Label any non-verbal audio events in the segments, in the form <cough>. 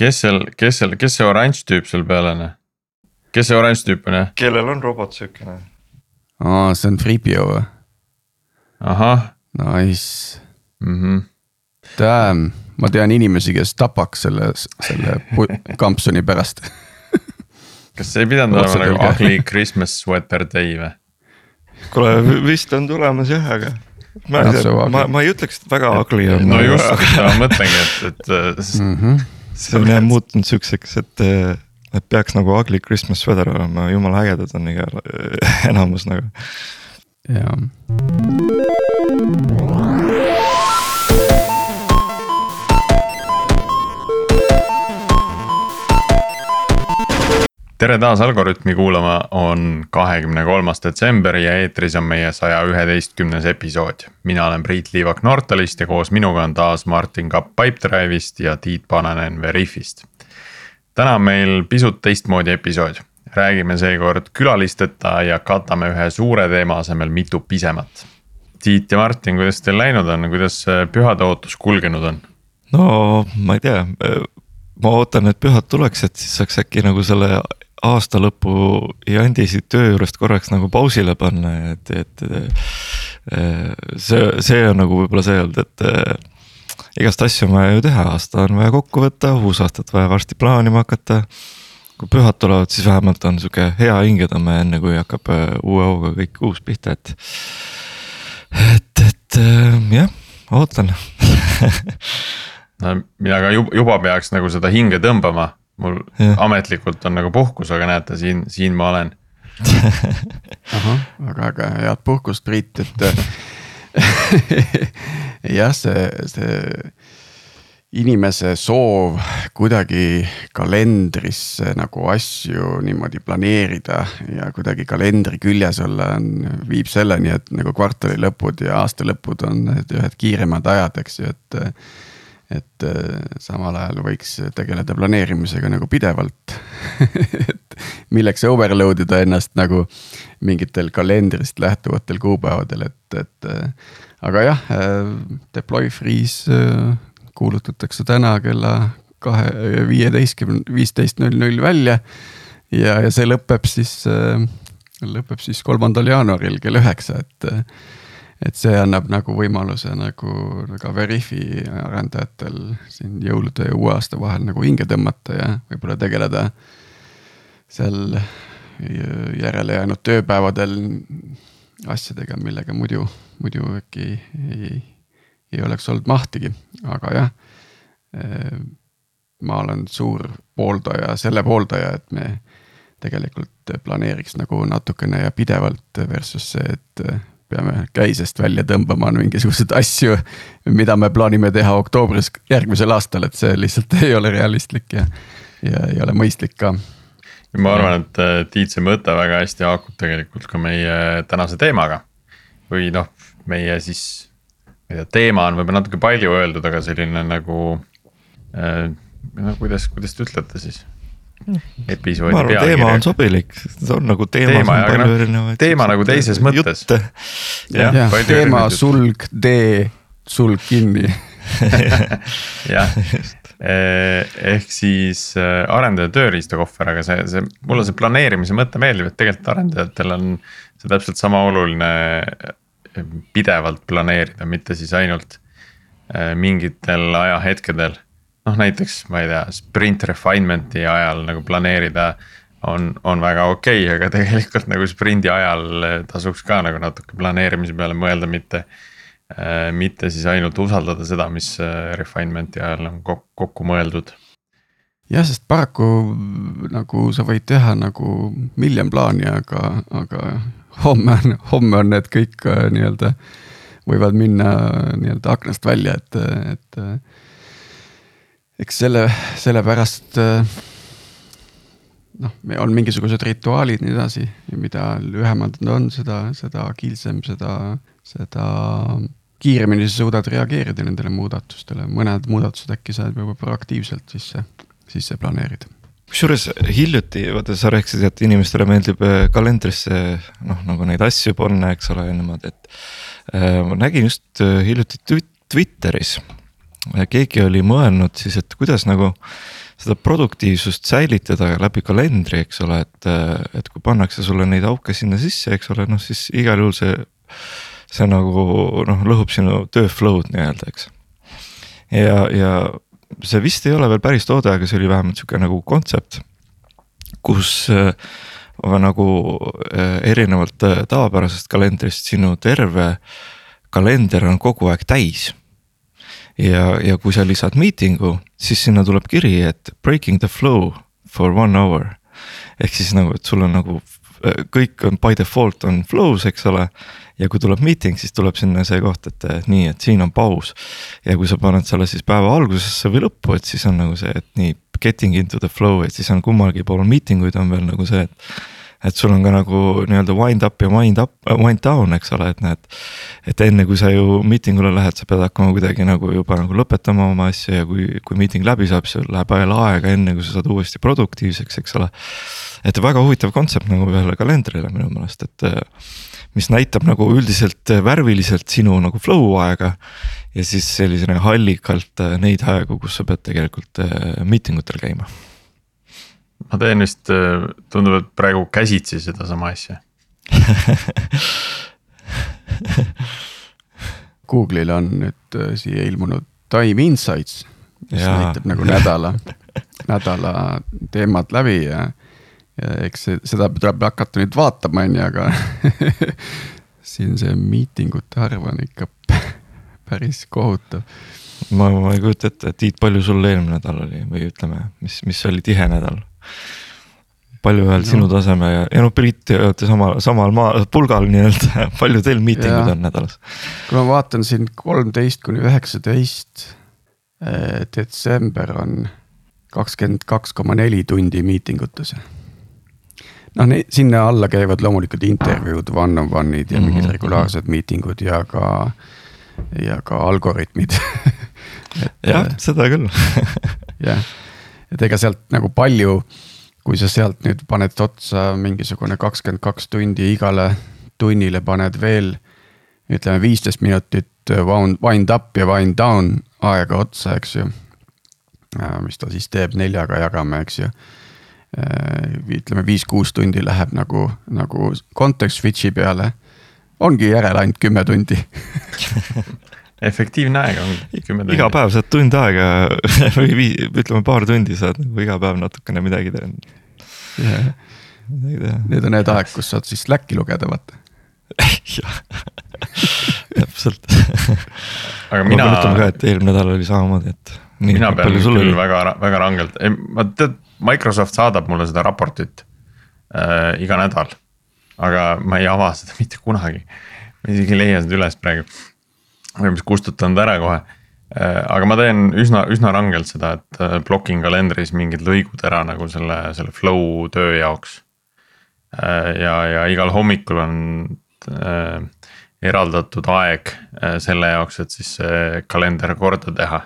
kes seal, kes seal, kes see oranž tüüp seal peal on? kes see oranž tüüp on jah? kellel on robot siukene? aa, see on Freepio või? ahah. Nice mm. -hmm. Damn, ma tean inimesi, kes tapaks selle, selle kampsuni pärast <laughs> kas see ei pidanud olema nagu ugly Christmas sweater day või? kuule vist on tulemas jah, aga ma ei tea, ma, ma ei ütleks, et väga ugly on. no just, ma mõtlengi, et, et mm. -hmm. See on jah muutunud siukseks, et, et peaks nagu ugly Christmas sweater olema, jumala ägedad on igal, <laughs> enamus nagu. jah. Tere taas Algorütmi kuulama, on kahekümne kolmas detsember ja eetris on meie saja üheteistkümnes episood. mina olen Priit Liivak Nortalist ja koos minuga on taas Martin Kapp Pipedrive'ist ja Tiit Pananen Veriffist. täna on meil pisut teistmoodi episood, räägime seekord külalisteta ja katame ühe suure teema asemel mitu pisemat. Tiit ja Martin, kuidas teil läinud on, kuidas pühade ootus kulgenud on? no ma ei tea ma ootan, et pühad tuleks, et siis saaks äkki nagu selle aasta lõpu jandisid töö juurest korraks nagu pausile panna, et, et. see, see on nagu võib-olla see olnud, et äh, igast asju on vaja ju teha, aasta on vaja kokku võtta, uusaastat vaja varsti plaanima hakata. kui pühad tulevad, siis vähemalt on sihuke hea hingetõmme, enne kui hakkab äh, uue hooga kõik uus pihta, et. et, et jah, ootan <laughs> no mina ka juba, juba peaks nagu seda hinge tõmbama mul ja. ametlikult on nagu puhkus, aga näete, siin, siin ma olen <laughs> ahah, väga äge, head puhkust, Priit, et <laughs> jah, see, see inimese soov kuidagi kalendrisse nagu asju niimoodi planeerida ja kuidagi kalendri küljes olla on, viib selleni, et nagu kvartali lõpud ja aasta lõpud on ühed kiiremad ajad, eks ju, et et äh, samal ajal võiks tegeleda planeerimisega nagu pidevalt <laughs> et milleks overload ida ennast nagu mingitel kalendrist lähtuvatel kuupäevadel, et, et. Äh, aga jah, äh, deploy freeze kuulutatakse täna kella kahe, viieteistkümne, viisteist null null välja. ja, ja see lõpeb siis, lõpeb siis kolmandal jaanuaril kell üheksa, et et see annab nagu võimaluse nagu ka Veriffi arendajatel siin jõulude ja uue aasta vahel nagu hinge tõmmata ja võib-olla tegeleda seal järele jäänud tööpäevadel asjadega, millega muidu, muidu äkki ei, ei oleks olnud mahtigi, aga jah. ma olen suur pooldaja, selle pooldaja, et me tegelikult planeeriks nagu natukene ja pidevalt versus see, et peame käisest välja tõmbama mingisuguseid asju, mida me plaanime teha oktoobris järgmisel aastal, et see lihtsalt <laughs> ei ole realistlik ja, ja ei ole mõistlik ka. ma arvan, et äh, Tiit, see mõte väga hästi haakub tegelikult ka meie tänase teemaga. või noh, meie siis, ma ei tea, teema on võib-olla natuke palju öeldud, aga selline nagu äh,. no kuidas, kuidas te ütlete siis episoodi ma arvan, teema on sobilik, see on nagu teemas teema, on palju no, erinevaid. teema nagu teises mõttes. jah ja, teema sulg, tee, sulg kinni. <laughs> Jah, eh, ehk siis eh, arendaja tööriistakohver, aga see, see, mulle see planeerimise mõte meeldib, et tegelikult arendajatel on see täpselt sama oluline eh, pidevalt planeerida, mitte siis ainult mingitel ajahetkedel noh, näiteks ma ei tea, sprint refinement'i ajal nagu planeerida on, on väga okei okay,, aga tegelikult nagu sprindi ajal tasuks ka nagu natuke planeerimise peale mõelda, mitte äh,. mitte siis ainult usaldada seda, mis äh, refinement'i ajal on kokku, kokku mõeldud. jah, sest paraku nagu sa võid teha nagu miljon plaani, aga, aga homme on, homme on need kõik äh, nii-öelda võivad minna nii-öelda aknast välja, et, et eks selle, sellepärast äh, noh, on mingisugused rituaalid nii edasi mida lühemad nad on, seda, seda agiilsem, seda, seda kiiremini sa suudad reageerida nendele muudatustele, mõned muudatused äkki saad juba proaktiivselt sisse, sisse planeerida kusjuures hiljuti, vaata sa rääkisid, et inimestele meeldib äh, kalendrisse noh, nagu neid asju panna, eks ole, niimoodi, et äh,. ma nägin just hiljuti Twitteris keegi oli mõelnud siis, et kuidas nagu seda produktiivsust säilitada läbi kalendri, eks ole, et, et kui pannakse sulle neid auke sinna sisse, eks ole, noh siis igal juhul see. see nagu noh, lõhub sinu töö flow'd nii-öelda, eks. ja, ja see vist ei ole veel päris toode, aga see oli vähemalt sihuke nagu kontsept, kus äh, nagu äh, erinevalt äh, tavapärasest kalendrist sinu terve kalender on kogu aeg täis ja, ja kui sa lisad miitingu, siis sinna tuleb kiri, et breaking the flow for one hour. ehk siis nagu, et sul on nagu kõik on by default on flow's, eks ole. ja kui tuleb meeting, siis tuleb sinna see koht, et nii, et siin on paus. ja kui sa paned selle siis päeva algusesse või lõppu, et siis on nagu see, et nii getting into the flow, et siis on kummalgi pool meeting uid on veel nagu see, et et sul on ka nagu nii-öelda wind up ja wind up, wind down, eks ole, et näed. et enne kui sa ju meeting ule lähed, sa pead hakkama kuidagi nagu juba nagu lõpetama oma asja ja kui, kui meeting läbi saab, siis läheb veel aega, enne kui sa saad uuesti produktiivseks, eks ole. et väga huvitav kontsept nagu ühele kalendrile minu meelest, et mis näitab nagu üldiselt värviliselt sinu nagu flow aega. ja siis sellisena hallikalt neid aegu, kus sa pead tegelikult meeting utel käima ma teen vist, äh, tundub, et praegu käsitsi sedasama asja <laughs> Google'il on nüüd äh, siia ilmunud Time Insights, mis ja. näitab nagu nädala, nädala teemad läbi ja. ja eks see, seda tuleb hakata nüüd vaatama, on ju, aga <laughs> siin see miitingute arv on ikka <laughs> päris kohutav. ma, ma ei kujuta ette, Tiit, palju sul eelmine nädal oli või ütleme, mis, mis oli tihe nädal? Palju ühel no. sinu taseme ja, ja noh, Priit, te olete sama, samal maa, pulgal nii-öelda, <laughs> palju teil miitingud on nädalas? kui ma vaatan siin kolmteist kuni üheksateist eh, detsember on kakskümmend kaks koma neli tundi miitingutes. noh, sinna alla käivad loomulikult intervjuud, one-on-one'id ja mingid mm -hmm. regulaarsed miitingud ja ka, ja ka algoritmid <laughs> jah, seda küll jah, et ega sealt nagu palju kui sa sealt nüüd paned otsa mingisugune kakskümmend kaks tundi igale tunnile paned veel ütleme viisteist minutit wind up ja wind down aega otsa, eks ju. mis ta siis teeb, neljaga jagame, eks ju. ütleme viis-kuus tundi läheb nagu, nagu context switch'i peale. ongi järele ainult kümme tundi <laughs> efektiivne aeg on kümme tundi. iga päev saad tund aega <laughs> või vii, ütleme paar tundi saad nagu iga päev natukene midagi teha yeah.. Need on need aeg, kus saad siis Slacki lugeda, vaata <laughs> jah, täpselt aga mina. ma mäletan ka, et eelmine nädal oli samamoodi, et. mina pean küll oli? väga, väga rangelt, ma tead, Microsoft saadab mulle seda raportit äh, iga nädal. aga ma ei ava seda <laughs> mitte kunagi, ma isegi ei leia seda üles praegu oleme vist kustutanud ära kohe. Äh, aga ma teen üsna, üsna rangelt seda, et äh, blokin kalendris mingid lõigud ära nagu selle, selle flow töö jaoks. Äh, ja, ja igal hommikul on äh, eraldatud aeg selle jaoks, et siis see kalender korda teha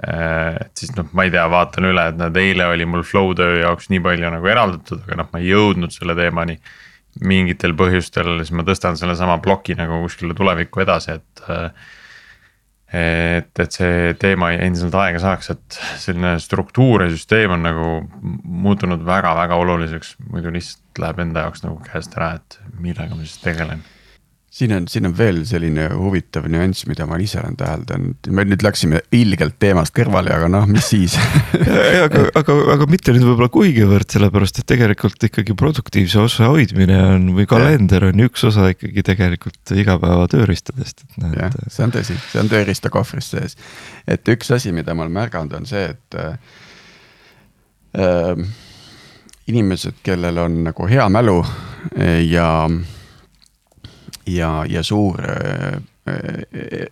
et siis noh, ma ei tea, vaatan üle, et näed, eile oli mul flow töö jaoks nii palju nagu eraldatud, aga noh, ma ei jõudnud selle teemani mingitel põhjustel, siis ma tõstan sellesama ploki nagu kuskile tulevikku edasi, et. et, et see teema endiselt aega saaks, et selline struktuur ja süsteem on nagu muutunud väga-väga oluliseks, muidu lihtsalt läheb enda jaoks nagu käest ära, et millega ma siis tegelen siin on, siin on veel selline huvitav nüanss, mida ma ise olen täheldanud, me nüüd läksime ilgelt teemast kõrvale, aga noh, mis siis <laughs> aga, aga, aga mitte nüüd võib-olla kuigivõrd, sellepärast et tegelikult ikkagi produktiivse osa hoidmine on või kalender on üks osa ikkagi tegelikult igapäeva tööriistadest. jah, see on tõsi, see on tööriistakohvris sees. et üks asi, mida ma olen märganud, on see, et äh, inimesed, kellel on nagu hea mälu ja äh, ja, ja suur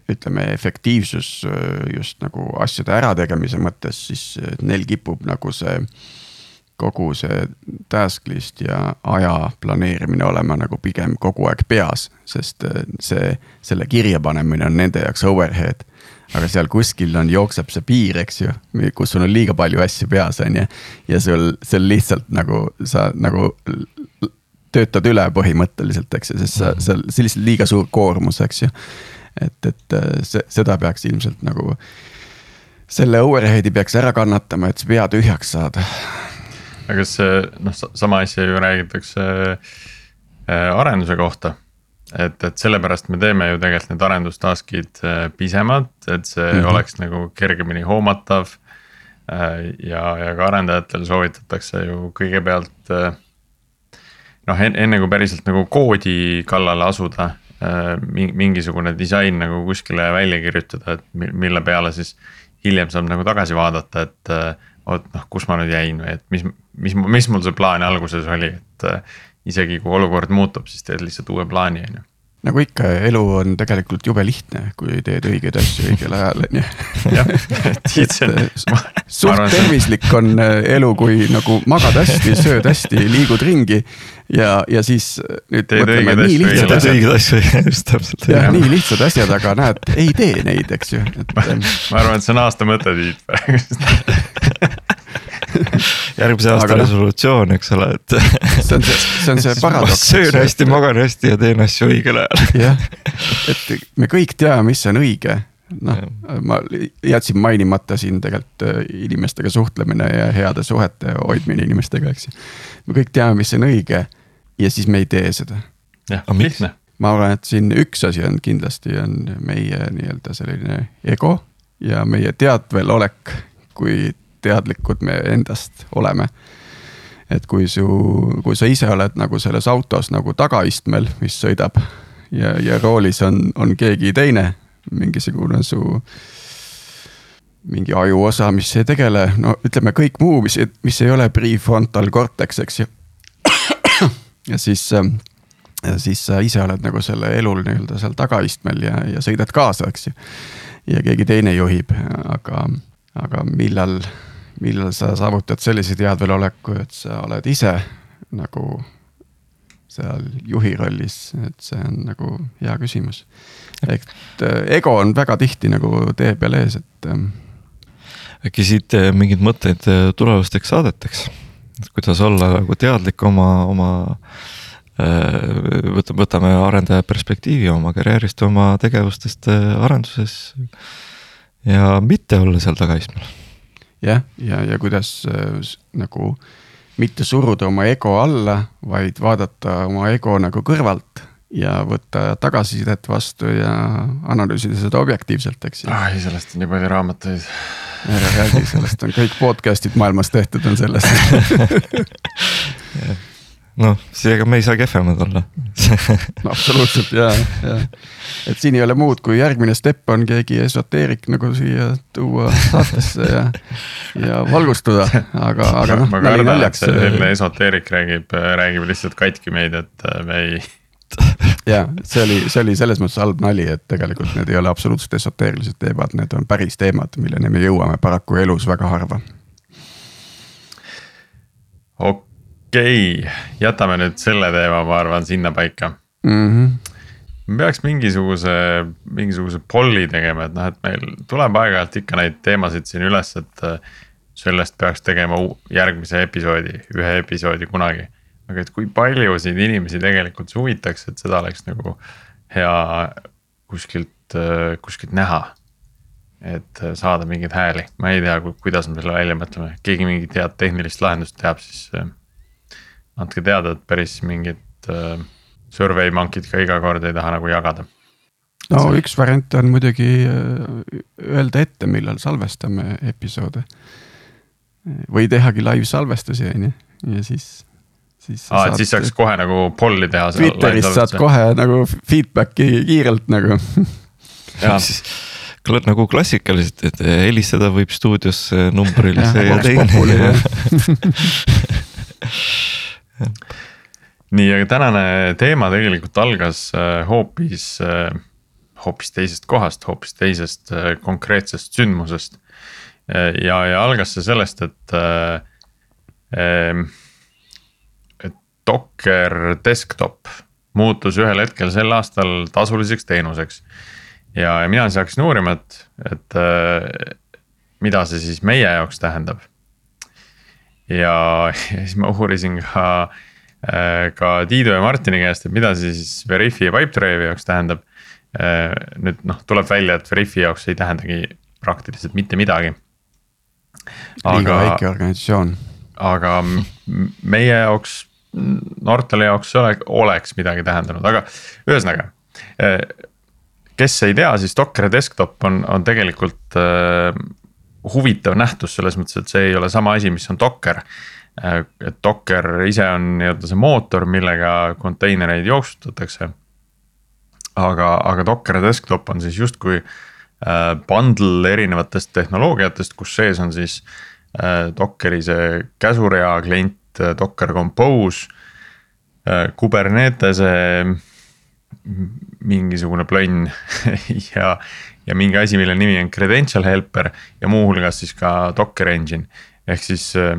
ütleme, efektiivsus just nagu asjade ärategemise mõttes, siis neil kipub nagu see kogu see task list ja aja planeerimine olema nagu pigem kogu aeg peas, sest see, selle kirja panemine on nende jaoks overhead. aga seal kuskil on, jookseb see piir, eks ju, kus sul on liiga palju asju peas, on ju. ja sul, sul lihtsalt nagu sa nagu töötad üle põhimõtteliselt, eks ju, sest sa, mhm. sa, see lihtsalt liiga suur koormus, eks ju. et, et äh, see, seda peaks ilmselt nagu selle overhead'i peaks ära kannatama, et see pea tühjaks saada. aga kas see noh, sama asja ju räägitakse äh, arenduse kohta. et, et sellepärast me teeme ju tegelikult need arendustask'id äh, pisemad, et see mm -hmm. oleks nagu kergemini hoomatav. Ja, ja ka arendajatel soovitatakse ju kõigepealt noh, enne kui päriselt nagu koodi kallale asuda mingisugune disain nagu kuskile välja kirjutada, et mille peale siis hiljem saab nagu tagasi vaadata, et oot noh, kus ma nüüd jäin või et mis, mis, mis mul see plaan alguses oli, et isegi kui olukord muutub, siis teed lihtsalt uue plaani, on ju nagu ikka, elu on tegelikult jube lihtne, kui teed õigeid asju õigel ajal, on ju. <laughs> suht tervislik on äh, elu, kui nagu magad hästi, sööd hästi, liigud ringi ja, ja siis nüüd teed nii lihtsad asjad. õiged asju, <laughs> just täpselt. jah, nii lihtsad asjad, aga näed, ei tee neid, eks ju, et. <laughs> ma arvan, et see on aasta mõte, Tiit praegu <laughs> järgmise aasta Aga resolutsioon, eks ole, et. see on see, see on see <laughs> paradoks. söön hästi, magan hästi ja teen asju õigel ajal. jah, <laughs> et me kõik teame, mis on õige noh, ma jätsin mainimata siin tegelikult äh, inimestega suhtlemine ja heade suhete hoidmine inimestega, eks ju. me kõik teame, mis on õige ja siis me ei tee seda. jah, lihtne. ma arvan, et siin üks asi on kindlasti on meie nii-öelda selline ego ja meie teadvelolek, kui teadlikud me endast oleme. et kui su, kui sa ise oled nagu selles autos nagu tagaistmel, mis sõidab ja, ja roolis on, on keegi teine, mingisugune su mingi ajuosa, mis ei tegele, no ütleme kõik muu, mis, mis ei ole prefrontal cortex, eks ju. ja siis, ja siis sa ise oled nagu selle elul nii-öelda seal tagaistmel ja, ja sõidad kaasa, eks ju. ja keegi teine juhib, aga, aga millal millal sa saavutad sellise teadveloleku, et sa oled ise nagu seal juhi rollis, et see on nagu hea küsimus. et äh, ego on väga tihti nagu tee peal ees, et. Ähm, äkki siit äh, mingeid mõtteid äh, tulevasteks saadeteks, et kuidas olla nagu teadlik oma, oma võtame, võtame arendaja perspektiivi oma karjäärist, oma tegevustest arenduses. ja mitte olla seal tagaistmel jah, ja, ja, ja kuidas äh, nagu mitte suruda oma ego alla, vaid vaadata oma ego nagu kõrvalt ja võtta tagasisidet vastu ja analüüsida seda objektiivselt, eks ju. ai, sellest on nii palju raamatuid. ära räägi, sellest on kõik podcast'id maailmas tehtud on sellest <laughs> noh, seega me ei saa kehvemad olla <laughs> no absoluutselt ja, ja et siin ei ole muud, kui järgmine step on keegi esoteerik nagu siia tuua saatesse ja, ja valgustada, aga, aga noh. ma kardan, et selline esoteerik räägib, räägib lihtsalt katki meid, et me ei <laughs> ja see oli, see oli selles mõttes halb nali, et tegelikult need ei ole absoluutselt esoteerilised teemad, need on päris teemad, milleni me jõuame paraku elus väga harva. okei okei okay., jätame nüüd selle teema, ma arvan, sinnapaika mm. -hmm. me peaks mingisuguse, mingisuguse polli tegema, et noh, et meil tuleb aeg-ajalt ikka neid teemasid siin üles, et. Äh, sellest peaks tegema järgmise episoodi, ühe episoodi kunagi. aga et kui paljusid inimesi tegelikult see huvitaks, et seda oleks nagu hea kuskilt, äh, kuskilt näha et äh, saada mingeid hääli, ma ei tea, kuidas me selle välja mõtleme, keegi mingit head tehnilist lahendust teab, siis andke teada, et päris mingit äh, survey monkey'd ka iga kord ei taha nagu jagada. no see... üks variant on muidugi äh, öelda ette, millal salvestame episoode. või tehagi live salvestusi, on ju, ja siis siis. aa, et siis saaks kohe nagu polli teha. Twitterist saad kohe nagu feedback'i kiirelt nagu siis nagu klassikaliselt, et helistada võib stuudiosse numbril see ja teine <laughs> <laughs> nii, aga tänane teema tegelikult algas äh, hoopis, äh, hoopis teisest kohast, hoopis teisest äh, konkreetsest sündmusest. ja, ja algas see sellest, et, ähm, et Docker desktop muutus ühel hetkel sel aastal tasuliseks teenuseks. ja, ja mina siis hakkasin uurima, et, et mida see siis meie jaoks tähendab ja, ja <laughs> siis ma uurisin ka, äh, ka Tiidu ja Martini käest, et mida siis Veriffi ja Pipedrive'i jaoks tähendab. Äh, nüüd noh, tuleb välja, et Veriffi jaoks ei tähendagi praktiliselt mitte midagi. liiga väike organisatsioon. aga meie jaoks, Nortali jaoks ole, oleks midagi tähendanud, aga ühesõnaga kes ei tea, siis Docker desktop on, on tegelikult äh, huvitav nähtus selles mõttes, et see ei ole sama asi, mis on Docker äh,. et Docker ise on nii-öelda see mootor, millega konteinereid jooksutatakse. aga, aga Docker desktop on siis justkui äh, bundle erinevatest tehnoloogiatest, kus sees on siis äh, Dockeri see käsurea klient, Docker Compose Kubernetese mingisugune plönn <laughs> ja, ja mingi asi, mille nimi on credential helper ja muuhulgas siis ka Docker engine. ehk siis äh,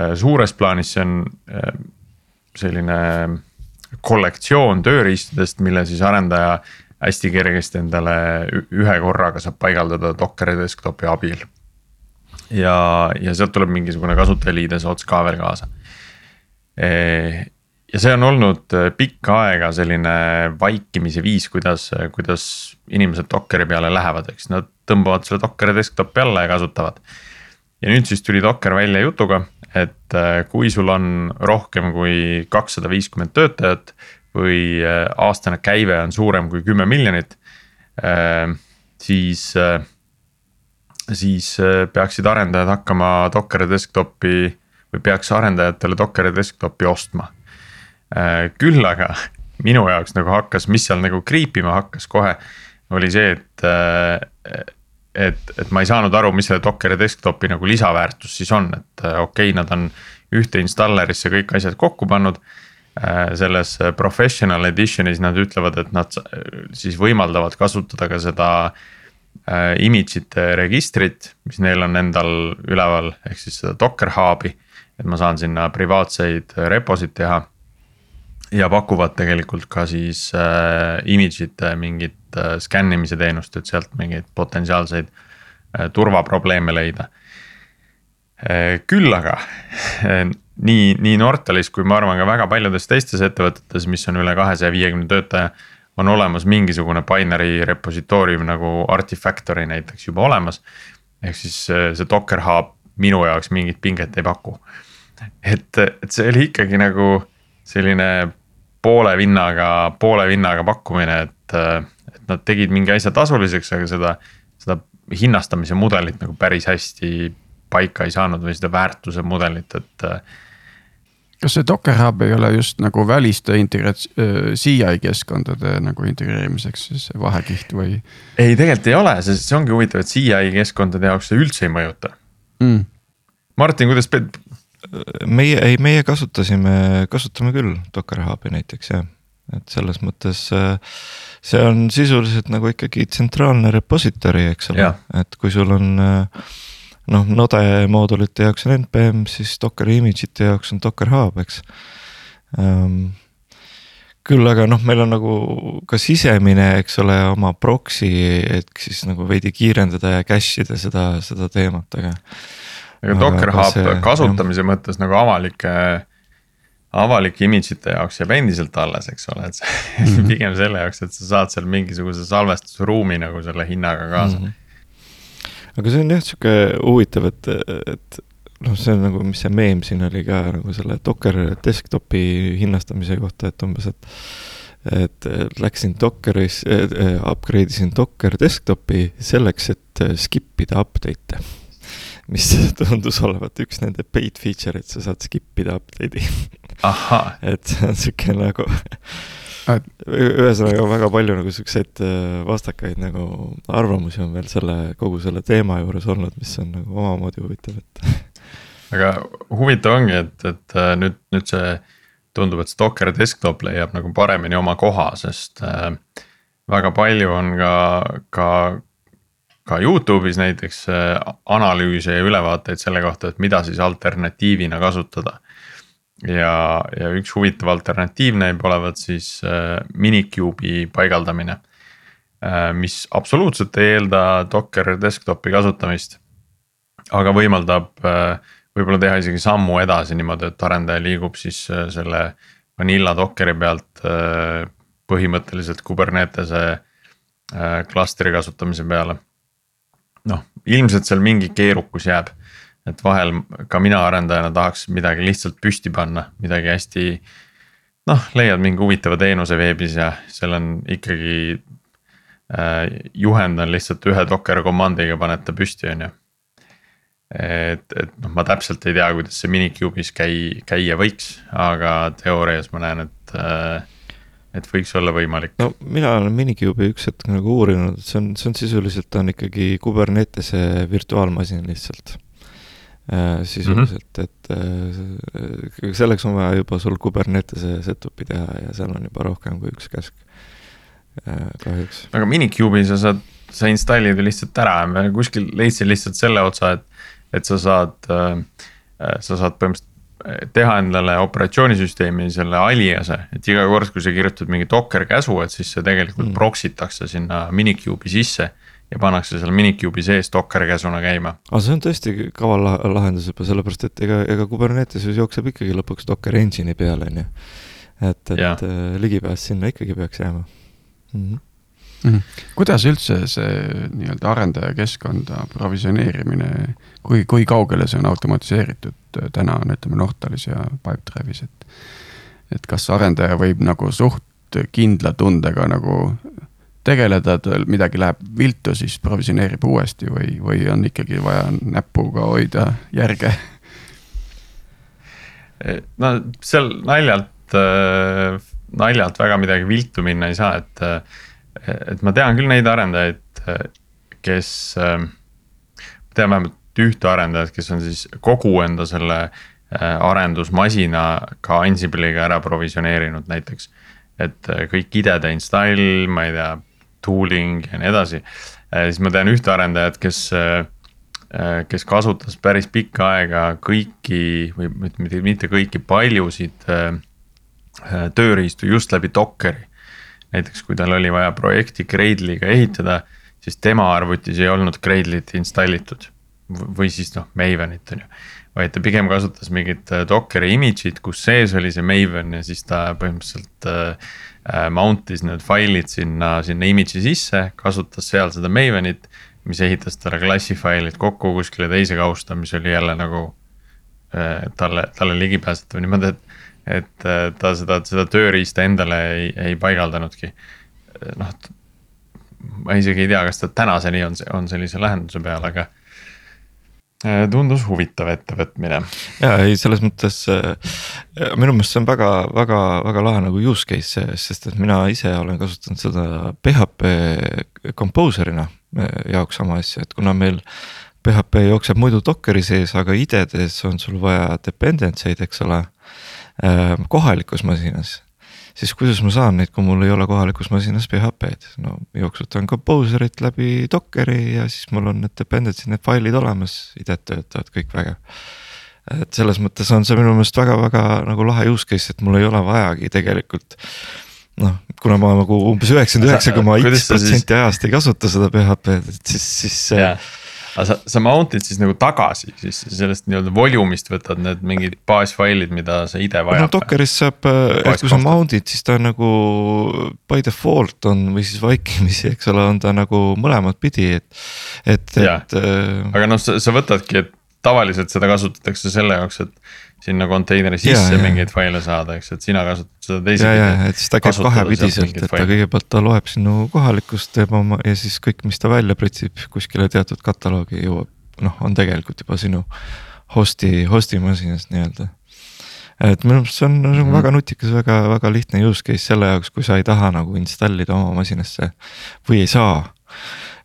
äh, suures plaanis see on äh, selline kollektsioon tööriistadest, mille siis arendaja hästi kergesti endale ühe korraga saab paigaldada Dockeri desktopi abil. ja, ja sealt tuleb mingisugune kasutajaliides ots ka veel kaasa ja see on olnud äh, pikka aega selline vaikimise viis, kuidas, kuidas inimesed Dockeri peale lähevad, eks nad tõmbavad selle Dockeri desktopi alla ja kasutavad. ja nüüd siis tuli Docker välja jutuga, et äh, kui sul on rohkem kui kakssada viiskümmend töötajat või äh, aastane käive on suurem kui kümme miljonit. siis, siis peaksid arendajad hakkama Dockeri desktopi või peaks arendajatele Dockeri desktopi ostma Äh, küll aga minu jaoks nagu hakkas, mis seal nagu kriipima hakkas kohe, oli see, et äh, et, et ma ei saanud aru, mis selle Dockeri desktopi nagu lisaväärtus siis on, et äh, okei okay,, nad on ühte installerisse kõik asjad kokku pannud. selles professional edition'is nad ütlevad, et nad siis võimaldavad kasutada ka seda image'ite registrit, mis neil on endal üleval, ehk siis seda Docker hub'i. et ma saan sinna privaatseid reposid teha ja pakuvad tegelikult ka siis äh, image'ite mingit äh, skännimise teenust, et sealt mingeid potentsiaalseid äh, turvaprobleeme leida äh,. küll aga äh, nii, nii Nortalis kui ma arvan ka väga paljudes teistes ettevõtetes, mis on üle kahesaja viiekümne töötaja. on olemas mingisugune binary repositoorium nagu Artifactory näiteks juba olemas. ehk siis äh, see Docker hub minu jaoks mingit pinget ei paku. et, et see oli ikkagi nagu selline poole vinnaga, poole vinnaga pakkumine, et, et nad tegid mingi asja tasuliseks, aga seda, seda hinnastamise mudelit nagu päris hästi paika ei saanud või seda väärtuse mudelit, et. kas see Docker Hub ei ole just nagu väliste integrats-, CI keskkondade nagu integreerimiseks siis vahekiht või? ei, tegelikult ei ole, sest see ongi huvitav, et CI keskkondade jaoks see üldse ei mõjuta mm.. Martin, kuidas meie, ei, meie kasutasime, kasutame küll Docker Hubi näiteks jah, et selles mõttes äh, see on sisuliselt nagu ikkagi tsentraalne repository, eks ole, et kui sul on äh, noh, Node moodulite jaoks on npm, siis Docker image'ite jaoks on Docker Hub, eks. Um, küll aga noh, meil on nagu ka sisemine, eks ole, oma proxy, et siis nagu veidi kiirendada ja cache ida seda, seda teemat, aga aga Docker Hub kasutamise jah. mõttes nagu avalike, avalike image'ite jaoks jääb endiselt alles, eks ole, et see mm -hmm. <laughs> pigem selle jaoks, et sa saad seal mingisuguse salvestusruumi nagu selle hinnaga kaasa mm. -hmm. aga see on jah sihuke huvitav, et, et noh, see on nagu, mis see meem siin oli ka nagu selle Docker desktopi hinnastamise kohta, et umbes, et et läksin Dockeris äh,, upgrade isin Docker desktopi selleks, et skip ida update'e mis <laughs> tundus olevat üks nende paid feature, et sa saad skip ida update'i <laughs> et see on sihuke nagu ühesõnaga väga palju nagu siukseid äh, vastakaid nagu arvamusi on veel selle, kogu selle teema juures olnud, mis on nagu omamoodi huvitav, et. <laughs> aga huvitav ongi, et, et äh, nüüd, nüüd see tundub, et see Docker desktop leiab nagu paremini oma koha, sest äh, väga palju on ka, ka ka Youtube'is näiteks äh, analüüse ja ülevaateid selle kohta, et mida siis alternatiivina kasutada. ja, ja üks huvitav alternatiiv näib olevat siis äh, Minicube'i paigaldamine. Äh, mis absoluutselt ei eelda Docker desktopi kasutamist. aga võimaldab võib-olla teha isegi sammu edasi niimoodi, et arendaja liigub siis selle vanilla Dockeri pealt põhimõtteliselt Kubernetese klastri kasutamise peale noh, ilmselt seal mingi keerukus jääb. et vahel ka mina arendajana tahaks midagi lihtsalt püsti panna, midagi hästi. noh, leiad mingi huvitava teenuse veebis ja seal on ikkagi äh,. juhend on lihtsalt ühe docker command'iga paned ta püsti, on ju. et, et noh, ma täpselt ei tea, kuidas see Minicube'is käi-, käia võiks, aga teoorias ma näen, et äh, et võiks olla võimalik. no mina olen Minicube'i üks hetk nagu uurinud, see on, see on sisuliselt, ta on ikkagi Kubernetese virtuaalmasin lihtsalt äh,. sisuliselt mm, -hmm. et äh, selleks on vaja juba sul Kubernetese setup'i teha ja seal on juba rohkem kui üks käsk äh,, kahjuks. aga Minicube'i sa saad, sa installid ju lihtsalt ära, ma kuskil leidsin lihtsalt selle otsa, et, et sa saad sa saad põhimõtteliselt teha endale operatsioonisüsteemi selle aliase, et iga kord, kui sa kirjutad mingi docker käsu, et siis see tegelikult mm. proxy takse sinna Minicube'i sisse. ja pannakse seal Minicube'i sees docker käsuna käima. aga see on tõesti kaval lahendus juba sellepärast, et ega, ega Kuberneteses jookseb ikkagi lõpuks docker engine'i peale, on ju. et, et ja. Äh, ligipääs sinna ikkagi peaks jääma mm. -hmm mm. -hmm. kuidas üldse see nii-öelda arendajakeskkonda provisioneerimine, kui, kui kaugele see on automatiseeritud äh, täna on, ütleme Nortalis ja Pipedrive'is, et. et kas arendaja võib nagu suht kindla tundega nagu tegeleda, tal midagi läheb viltu, siis provisioneerib uuesti või, või on ikkagi vaja näpuga hoida järge? no seal naljalt, äh, naljalt väga midagi viltu minna ei saa, et et ma tean küll neid arendajaid, kes, tean vähemalt ühte arendajat, kes on siis kogu enda selle äh, arendusmasina ka Ansible'iga ära provisioneerinud näiteks. et äh, kõik IDE-de install, ma ei tea, tooling ja nii edasi. Äh, siis ma tean ühte arendajat, kes, kes kasutas päris pikka aega kõiki või mitte, mitte kõiki, paljusid tööriistu just läbi Dockeri näiteks kui tal oli vaja projekti Gradle'iga ehitada, siis tema arvutis ei olnud Gradle'it installitud. Või siis noh, Mavenit on ju, vaid ta pigem kasutas mingit äh, Dockeri image'it, kus sees oli see Maven ja siis ta põhimõtteliselt äh, äh,. Mount'is need failid sinna, sinna image'i sisse, kasutas seal seda Mavenit. mis ehitas talle klassi failid kokku kuskile teise kausta, mis oli jälle nagu äh, talle, talle ligipääsetav niimoodi, et et äh, ta seda, seda tööriista endale ei, ei paigaldanudki. noh, ma isegi ei tea, kas ta tänaseni on, on sellise lahenduse peal, aga äh, tundus huvitav ettevõtmine. ja ei, selles mõttes äh, minu meelest see on väga, väga, väga lahe nagu use case, sest et mina ise olen kasutanud seda PHP composer'ina jaoks sama asja, et kuna meil. PHP jookseb muidu Dockeri sees, aga IDE-des on sul vaja dependency eid, eks ole Äh, kohalikus masinas. Siis kuidas ma saan neid, kui mul ei ole kohalikus masinas PHP-d, no jooksutan Composerit läbi Dockeri ja siis mul on need dependency'd, need failid olemas, IDE töötavad kõik vägev et selles mõttes on see minu meelest väga-väga nagu lahe use case, et mul ei ole vajagi tegelikult. noh, kuna ma nagu umbes üheksakümmend üheksa koma X protsenti ajast ei kasuta seda PHP-d, et siis, siis yeah aga sa, sa mount'id siis nagu tagasi, siis sellest nii-öelda volume'ist võtad need mingid baasfailid, mida sa ide vajad. no Dockeris saab, et kui sa mount'id, siis ta nagu by default on või siis vaikimisi, eks ole, on ta nagu mõlemat pidi, et, et, et. Äh, aga noh, sa, sa võtadki, et tavaliselt seda kasutatakse selle jaoks, et sinna konteineri sisse ja, mingeid faile saada, eks, et sina kasutad seda teisipidi. ja, ja, et siis ta käib kahepidiselt, et ta kõigepealt ta loeb sinu kohalikust, teeb oma ja siis kõik, mis ta välja pritsib kuskile teatud kataloogi jõuab, noh, on tegelikult juba sinu host'i, host'i masinast nii-öelda et minu meelest see on nagu mm -hmm. väga nutikas, väga, väga lihtne use case selle jaoks, kui sa ei taha nagu installida oma masinasse või ei saa.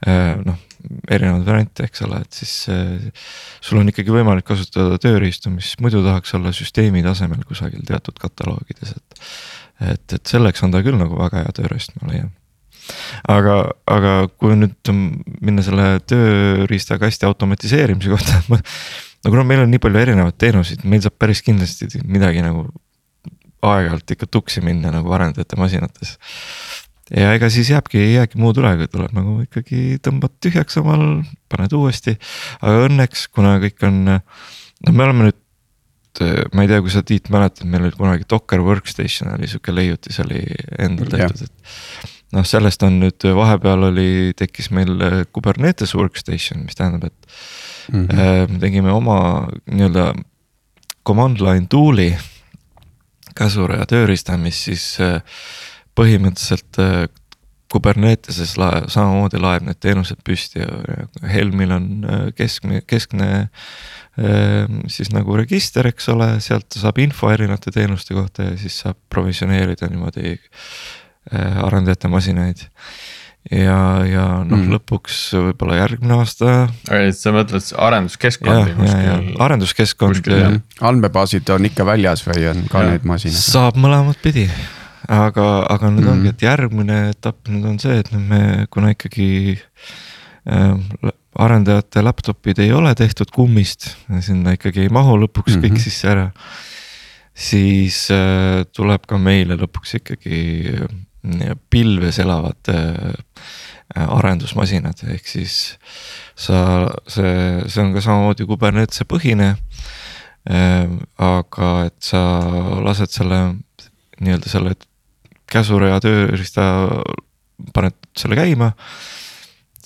Äh, noh, erinevaid variante, eks ole, et siis äh, sul on ikkagi võimalik kasutada tööriistu, mis muidu tahaks olla süsteemi tasemel kusagil teatud kataloogides, et. et, et selleks on ta küll nagu väga hea tööriist, ma leian. aga, aga kui nüüd minna selle tööriistakasti automatiseerimise kohta, ma. no kuna meil on nii palju erinevaid teenuseid, meil saab päris kindlasti midagi nagu aeg-ajalt ikka tuksi minna nagu arendajate masinates ja ega siis jääbki, ei jäägi muud üle, kui tuleb nagu ikkagi tõmbad tühjaks omal, paned uuesti. aga õnneks, kuna kõik on, no me oleme nüüd, ma ei tea, kui sa Tiit mäletad, meil oli kunagi Docker Workstation oli sihuke leiutis oli endal tehtud, et. noh, sellest on nüüd vahepeal oli, tekkis meil äh, Kubernetes workstation, mis tähendab, et mm -hmm. me tegime oma nii-öelda command line tool'i käsuraja tööriista, mis siis põhimõtteliselt Kuberneteses lae, samamoodi laeb need teenused püsti ja Helmil on keskne, keskne siis nagu register, eks ole, sealt saab info erinevate teenuste kohta ja siis saab provisioneerida niimoodi Äh, arendajate masinaid. ja, ja noh mm., lõpuks võib-olla järgmine aasta. sa mõtled arenduskeskkondi kuskil? arenduskeskkond. andmebaasid on ikka väljas või on ka ja. neid masinaid? saab mõlemat pidi aga, aga nüüd mm. ongi, et järgmine etapp nüüd on see, et nüüd me, kuna ikkagi äh, arendajate laptop'id ei ole tehtud kummist, sinna ikkagi ei mahu lõpuks mm -hmm. kõik mhm. sisse ära. siis äh, tuleb ka meile lõpuks ikkagi pilves elavad äh, arendusmasinad, ehk siis sa, see, see on ka samamoodi Kubernetese põhine. Äh, aga et sa lased selle nii-öelda selle käsurea tööriista, paned selle käima.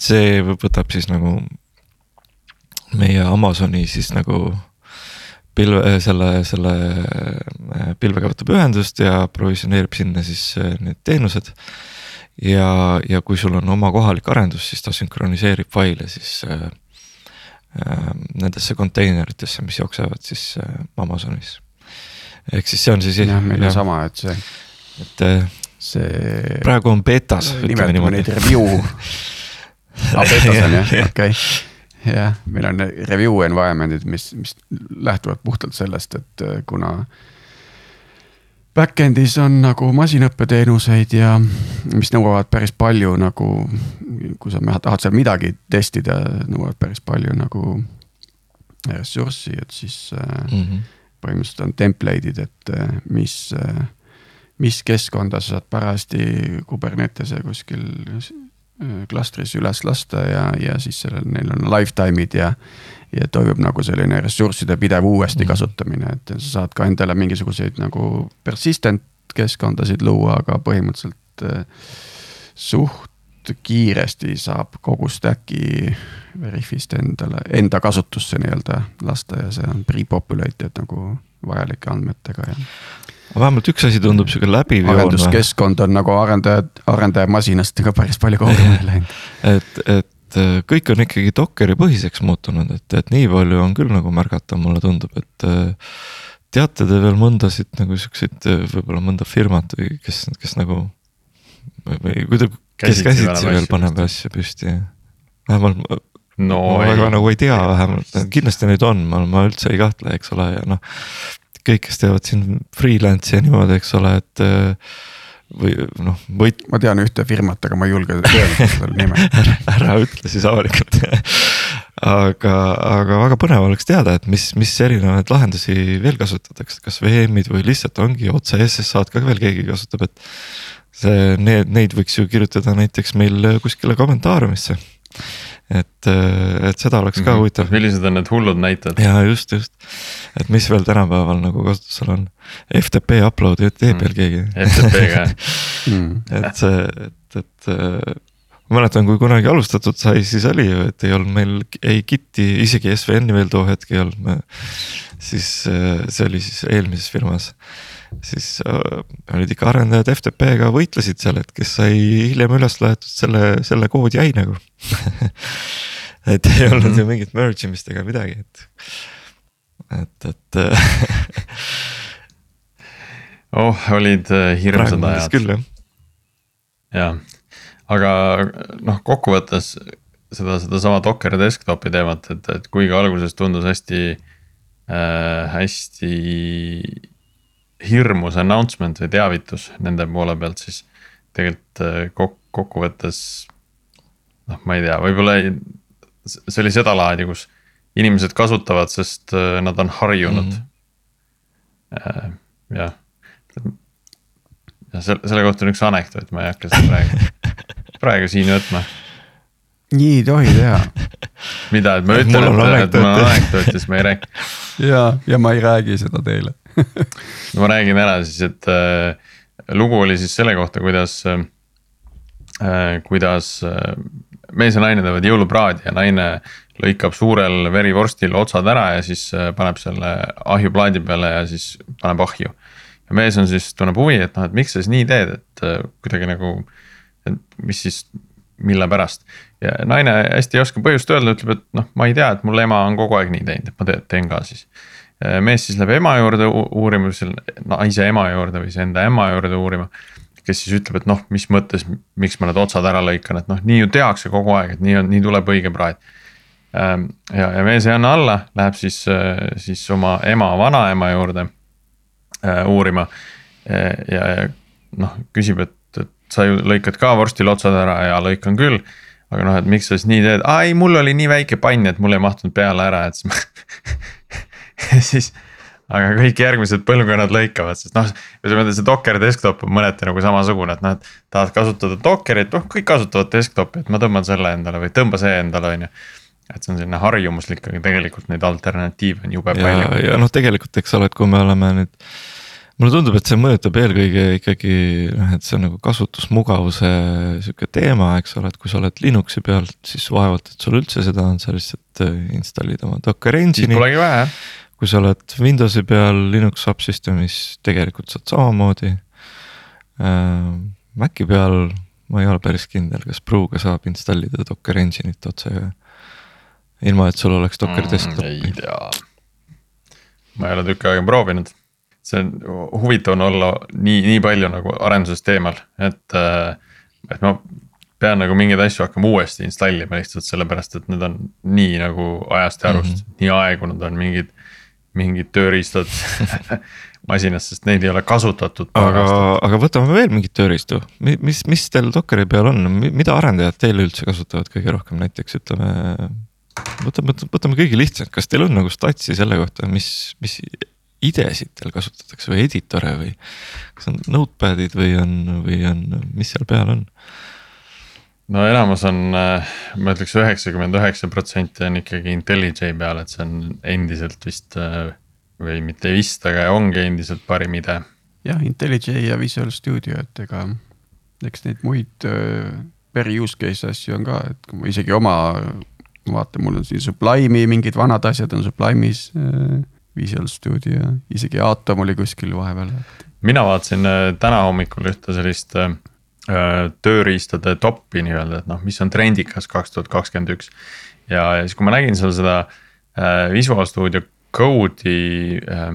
see võtab siis nagu meie Amazoni siis nagu pilve, äh, selle, selle äh, pilvega võtab ühendust ja provisioneerib sinna siis äh, need teenused. ja, ja kui sul on oma kohalik arendus, siis ta sünkroniseerib faile siis äh, nendesse konteineritesse, mis jooksevad siis äh, Amazonis. ehk siis see on siis. jah, meil on sama, et see. Et see. praegu on betas. nimetame neid review <laughs> ah, betas on jah, okei jah, meil on review environment'id, mis, mis lähtuvad puhtalt sellest, et äh, kuna back-end'is on nagu masinõppeteenuseid ja mis nõuavad päris palju nagu, kui sa tahad seal midagi testida, nõuavad päris palju nagu ressurssi, et siis mm -hmm. põhimõtteliselt on template'id, et äh, mis, keskkonda sa saad parajasti Kubernetese kuskil klastris üles lasta ja, ja siis sellel, neil on lifetime'id ja. ja toimub nagu selline ressursside pidev uuesti mm. kasutamine, et sa saad ka endale mingisuguseid nagu persistent keskkondasid luua, aga põhimõtteliselt äh, suht kiiresti saab kogu stack'i Veriffist endale, enda kasutusse nii-öelda lasta ja see on pre-populated nagu vajalike andmetega ja vähemalt üks asi tundub sihuke läbiv joon. arenduskeskkond on nagu arendajad, arendajamasinast ka päris palju kaugemale läinud. et, et äh, kõik on ikkagi Dockeri põhiseks muutunud, et, et nii palju on küll nagu märgata, mulle tundub, et. Äh, teate te veel mõndasid nagu siukseid, äh, võib-olla mõnda firmat või kes, kes nagu. või kui ta, kes käsitsi veel paneb asju püsti, vähemalt no ma väga nagu ei tea vähemalt, kindlasti neid on, ma, ma üldse ei kahtle, eks ole, ja noh kõik, kes teevad siin freelance'i ja niimoodi, eks ole, et äh, või noh, võit-. ma tean ühte firmat, aga ma ei julge öelda selle nime <laughs> ära, ära ütle siis avalikult <laughs> aga, aga väga põnev oleks teada, et mis, mis erinevaid lahendusi veel kasutatakse, kas VM-id või lihtsalt ongi otse SSH-d ka veel keegi kasutab, et. see, need, neid võiks ju kirjutada näiteks meil kuskile kommentaariumisse et, äh, et seda oleks ka mm -hmm. huvitav. millised on need hullud näited? ja just, just, et mis veel tänapäeval nagu kasutusel on, FTP upload'i teeb veel mm. keegi. FTP-ga <laughs> mm. et see, et, et äh, ma mäletan, kui kunagi alustatud sai, siis oli ju, et ei olnud meil ei Giti, isegi SVN-i veel too hetk ei olnud. siis äh, see oli siis eelmises firmas siis äh, olid ikka arendajad FTP-ga võitlesid seal, et kes sai hiljem üles laetud, selle, selle kood jäi nagu <laughs> et ei olnud mm -hmm. ju mingit merge imist ega midagi, et, et, et oh, olid äh, hirmsad ajad. küll jah. jah, aga noh, kokkuvõttes seda, sedasama Docker desktopi teemat, et, et kuigi alguses tundus hästi äh,, hästi hirmus announcement või teavitus nende poole pealt, siis tegelikult äh, kok-, kokkuvõttes. noh, ma ei tea, võib-olla see oli sedalaadi, kus inimesed kasutavad, sest äh, nad on harjunud mm. -hmm. jah, ja selle, selle kohta on üks anekdoot, ma ei hakka seda praegu, <laughs> praegu siin võtma nii ei tohi teha. mida, et ma ütlen, et, et mul on anekdoot ja siis ma ei räägi. <laughs> ja, ja ma ei räägi seda teile no <laughs> ma räägin ära siis, et äh, lugu oli siis selle kohta, kuidas äh, kuidas mees ja naine teevad jõulupraadi ja naine lõikab suurel verivorstil otsad ära ja siis paneb selle ahjuplaadi peale ja siis paneb ahju. ja mees on siis, tunneb huvi, et noh, et miks sa siis nii teed, et kuidagi nagu, et mis siis, mille pärast. ja naine hästi ei oska põhjust öelda, ütleb, et noh, ma ei tea, et mul ema on kogu aeg nii teinud, et ma teen ka siis Äh, mees siis läheb ema juurde uurima, naise ema juurde või siis enda ema juurde uurima. kes siis ütleb, et noh, mis mõttes, miks ma need otsad ära lõikan, et noh, nii ju tehakse kogu aeg, et nii on, nii tuleb õige praed. Ähm, ja, ja mees ei anna alla, läheb siis, äh, siis oma ema, vanaema juurde äh, uurima. ja, ja noh, küsib, et, et sa ju lõikad ka vorstil otsad ära ja lõikan küll aga noh, et miks sa siis nii teed, aa ei, mul oli nii väike pann, et mul ei mahtunud peale ära, et siis ma <laughs> <laughs> siis aga kõik järgmised põlvkonnad lõikavad, sest noh, ütleme see Docker desktop on mõneti nagu samasugune, et noh, et tahad kasutada Dockerit, noh kõik kasutavad desktop'i, et ma tõmban selle endale või tõmba see endale, on ju et see on selline harjumuslik, aga tegelikult neid alternatiive on jube ja, palju. ja noh, tegelikult eks ole, et kui me oleme nüüd. mulle tundub, et see mõjutab eelkõige ikkagi noh, et see on nagu kasutusmugavuse sihuke teema, eks ole, et kui sa oled Linuxi peal, siis vaevalt, et sul üldse seda on, sa lihtsalt äh, installid oma Docker engine'i. siis polegi vaja jah kui sa oled Windowsi peal Linux subsüsteemis, tegelikult saad samamoodi äh,. Maci peal ma ei ole päris kindel, kas Pruuga saab installida Docker engine'it otse. ilma, et sul oleks Docker mm, desktop. ei tea, ma ei ole tükk aega proovinud see on huvitav on olla nii, nii palju nagu arendusest eemal, et, äh, et ma pean nagu mingeid asju hakkama uuesti installima lihtsalt sellepärast, et need on nii nagu ajast ja arust mm, -hmm. nii aegunud on mingid mingid tööriistad <laughs> masinas, sest neid ei ole kasutatud. aga, aga võtame veel mingeid tööriistu, mis, mis teil Dockeri peal on, mida arendajad teil üldse kasutavad kõige rohkem, näiteks ütleme. võtame, võtame kõige lihtsamad, kas teil on nagu statsi selle kohta, mis, mis idesid teil kasutatakse või editore või. kas on notepad'id või on, või on, mis seal peal on? No enamus on, äh, ma ütleks üheksakümmend üheksa protsenti on ikkagi IntelliJ peal, et see on endiselt vist äh, või mitte vist, aga ongi endiselt parim idee. jah, IntelliJ ja Visual Studio, et ega eks neid muid äh, per use case asju on ka, et kui ma isegi oma vaatan, mul on siin Sublime'i mingid vanad asjad on Sublime'is Visual Studio, isegi Atom oli kuskil vahepeal. mina vaatasin täna hommikul ühte sellist Äh, tööriistade top'i nii-öelda, et noh, mis on trendikas kaks tuhat kakskümmend üks. ja, ja siis, kui ma nägin seal seda äh, Visual Studio Code'i äh,,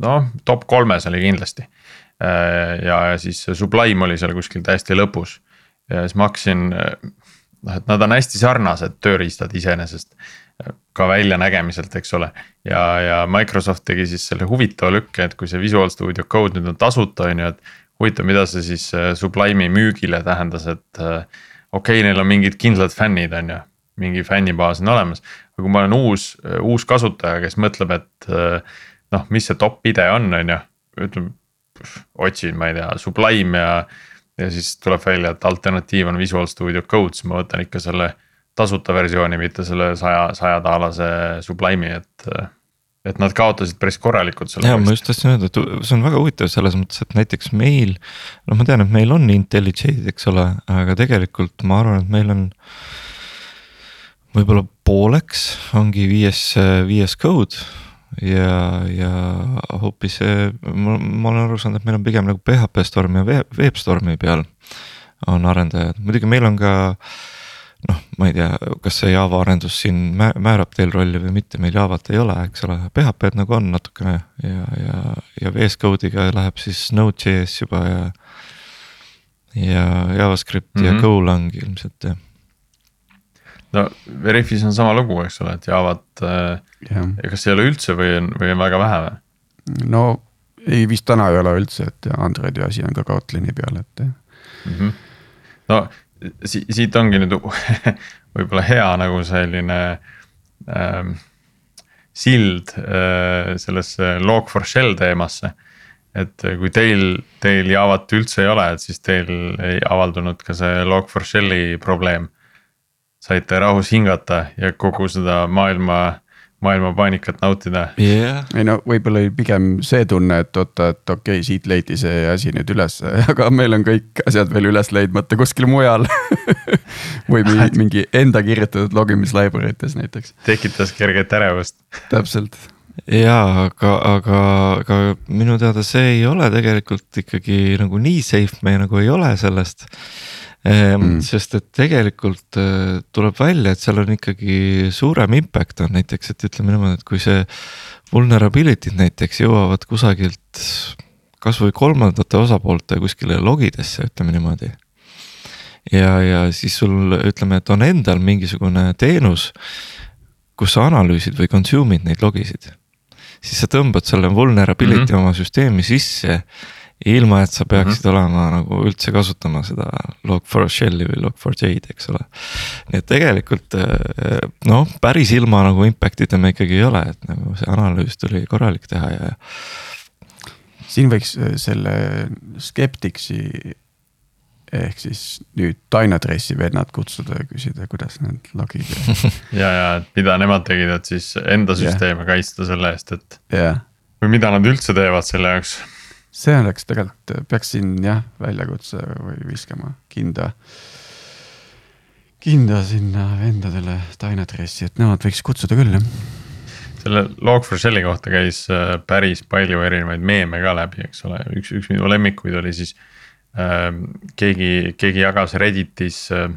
noh, top kolmes oli kindlasti äh,. ja, ja siis Sublime oli seal kuskil täiesti lõpus ja siis ma hakkasin, äh, noh, et nad on hästi sarnased tööriistad iseenesest äh, ka väljanägemiselt, eks ole. ja, ja Microsoft tegi siis selle huvitava lükke, et kui see Visual Studio Code nüüd on tasuta, on ju, et huvitav, mida see siis äh, Sublime'i müügile tähendas, et äh, okei okay,, neil on mingid kindlad fännid, on ju, mingi fännibaas on olemas. aga kui ma olen uus, äh, uus kasutaja, kes mõtleb, et noh, mis see top ide on, on ju, ütleme. otsin, ma ei tea, Sublime ja, ja siis tuleb välja, et alternatiiv on Visual Studio Code, siis ma võtan ikka selle tasuta versiooni, mitte selle saja, sajadaalase Sublime'i, et et nad kaotasid päris korralikult selle. ja ma just tahtsin öelda, et see on väga huvitav selles mõttes, et näiteks meil. noh, ma tean, et meil on IntelliJ-d, eks ole, aga tegelikult ma arvan, et meil on. võib-olla pooleks ongi viies, viies code ja, ja hoopis ma, ma olen aru saanud, et meil on pigem nagu PHP Stormi ja Webstormi peal on arendajad, muidugi meil on ka noh, ma ei tea, kas see Java arendus siin määrab teil rolli või mitte, meil Javat ei ole, eks ole, PHP-d nagu on natukene ja, ja, ja VS Code'iga läheb siis Node.js juba ja. ja JavaScript mm -hmm. ja mhm. Golang ilmselt jah. no Veriffis on sama lugu, eks ole, et Javat äh,, kas ei ole üldse või on, või on väga vähe või? no ei, vist täna ei ole üldse, et Androidi asi on ka Kotlini peal, et mm. -hmm. no si siit ongi nüüd <laughs> võib-olla hea nagu selline ähm, sild äh, sellesse log4shell teemasse. et kui teil, teil Javat üldse ei ole, et siis teil ei avaldunud ka see log4shell'i probleem. saite rahus hingata ja kogu seda maailma maailma paanikat nautida. jah, ei no võib-olla oli pigem see tunne, et oota, et okei okay,, siit leiti see asi nüüd üles, <laughs> aga meil on kõik asjad veel üles leidmata kuskil mujal <laughs> või mingi, enda kirjutatud logimis library tes näiteks. tekitas kerget ärevust. täpselt jaa, aga, aga, aga minu teada see ei ole tegelikult ikkagi nagu nii safe, me nagu ei ole sellest mm.. sest et tegelikult äh, tuleb välja, et seal on ikkagi suurem impact on näiteks, et ütleme niimoodi, et kui see vulnerability'd näiteks jõuavad kusagilt kasvõi kolmandate osapoolte kuskile logidesse, ütleme niimoodi. ja, ja siis sul ütleme, et on endal mingisugune teenus, kus sa analüüsid või consume'id neid logisid siis sa tõmbad selle vulnerability mm -hmm. oma süsteemi sisse. Ilma, et sa peaksid mm -hmm. olema nagu üldse kasutama seda log4shell'i või log4j-d, eks ole. nii et tegelikult eh, noh, päris ilma nagu impact ita me ikkagi ei ole, et nagu see analüüs tuli korralik teha ja. siin võiks eh, selle skeptiksi ehk siis nüüd Dynadressi vennad kutsuda ja küsida, kuidas need logid ja. <laughs> ja, mida nemad tegid, et siis enda süsteeme yeah. kaitsta selle eest, et yeah.. või mida nad üldse teevad selle jaoks. See oleks tegelikult, peaks siin jah, väljakutse või viskama kinda. kinda sinna vendadele Dynadressi, et nemad võiks kutsuda küll jah selle Log4Shelli kohta käis äh, päris palju erinevaid meeme ka läbi, eks ole, üks, üks minu lemmikuid oli siis äh, keegi, keegi jagas Redditis äh,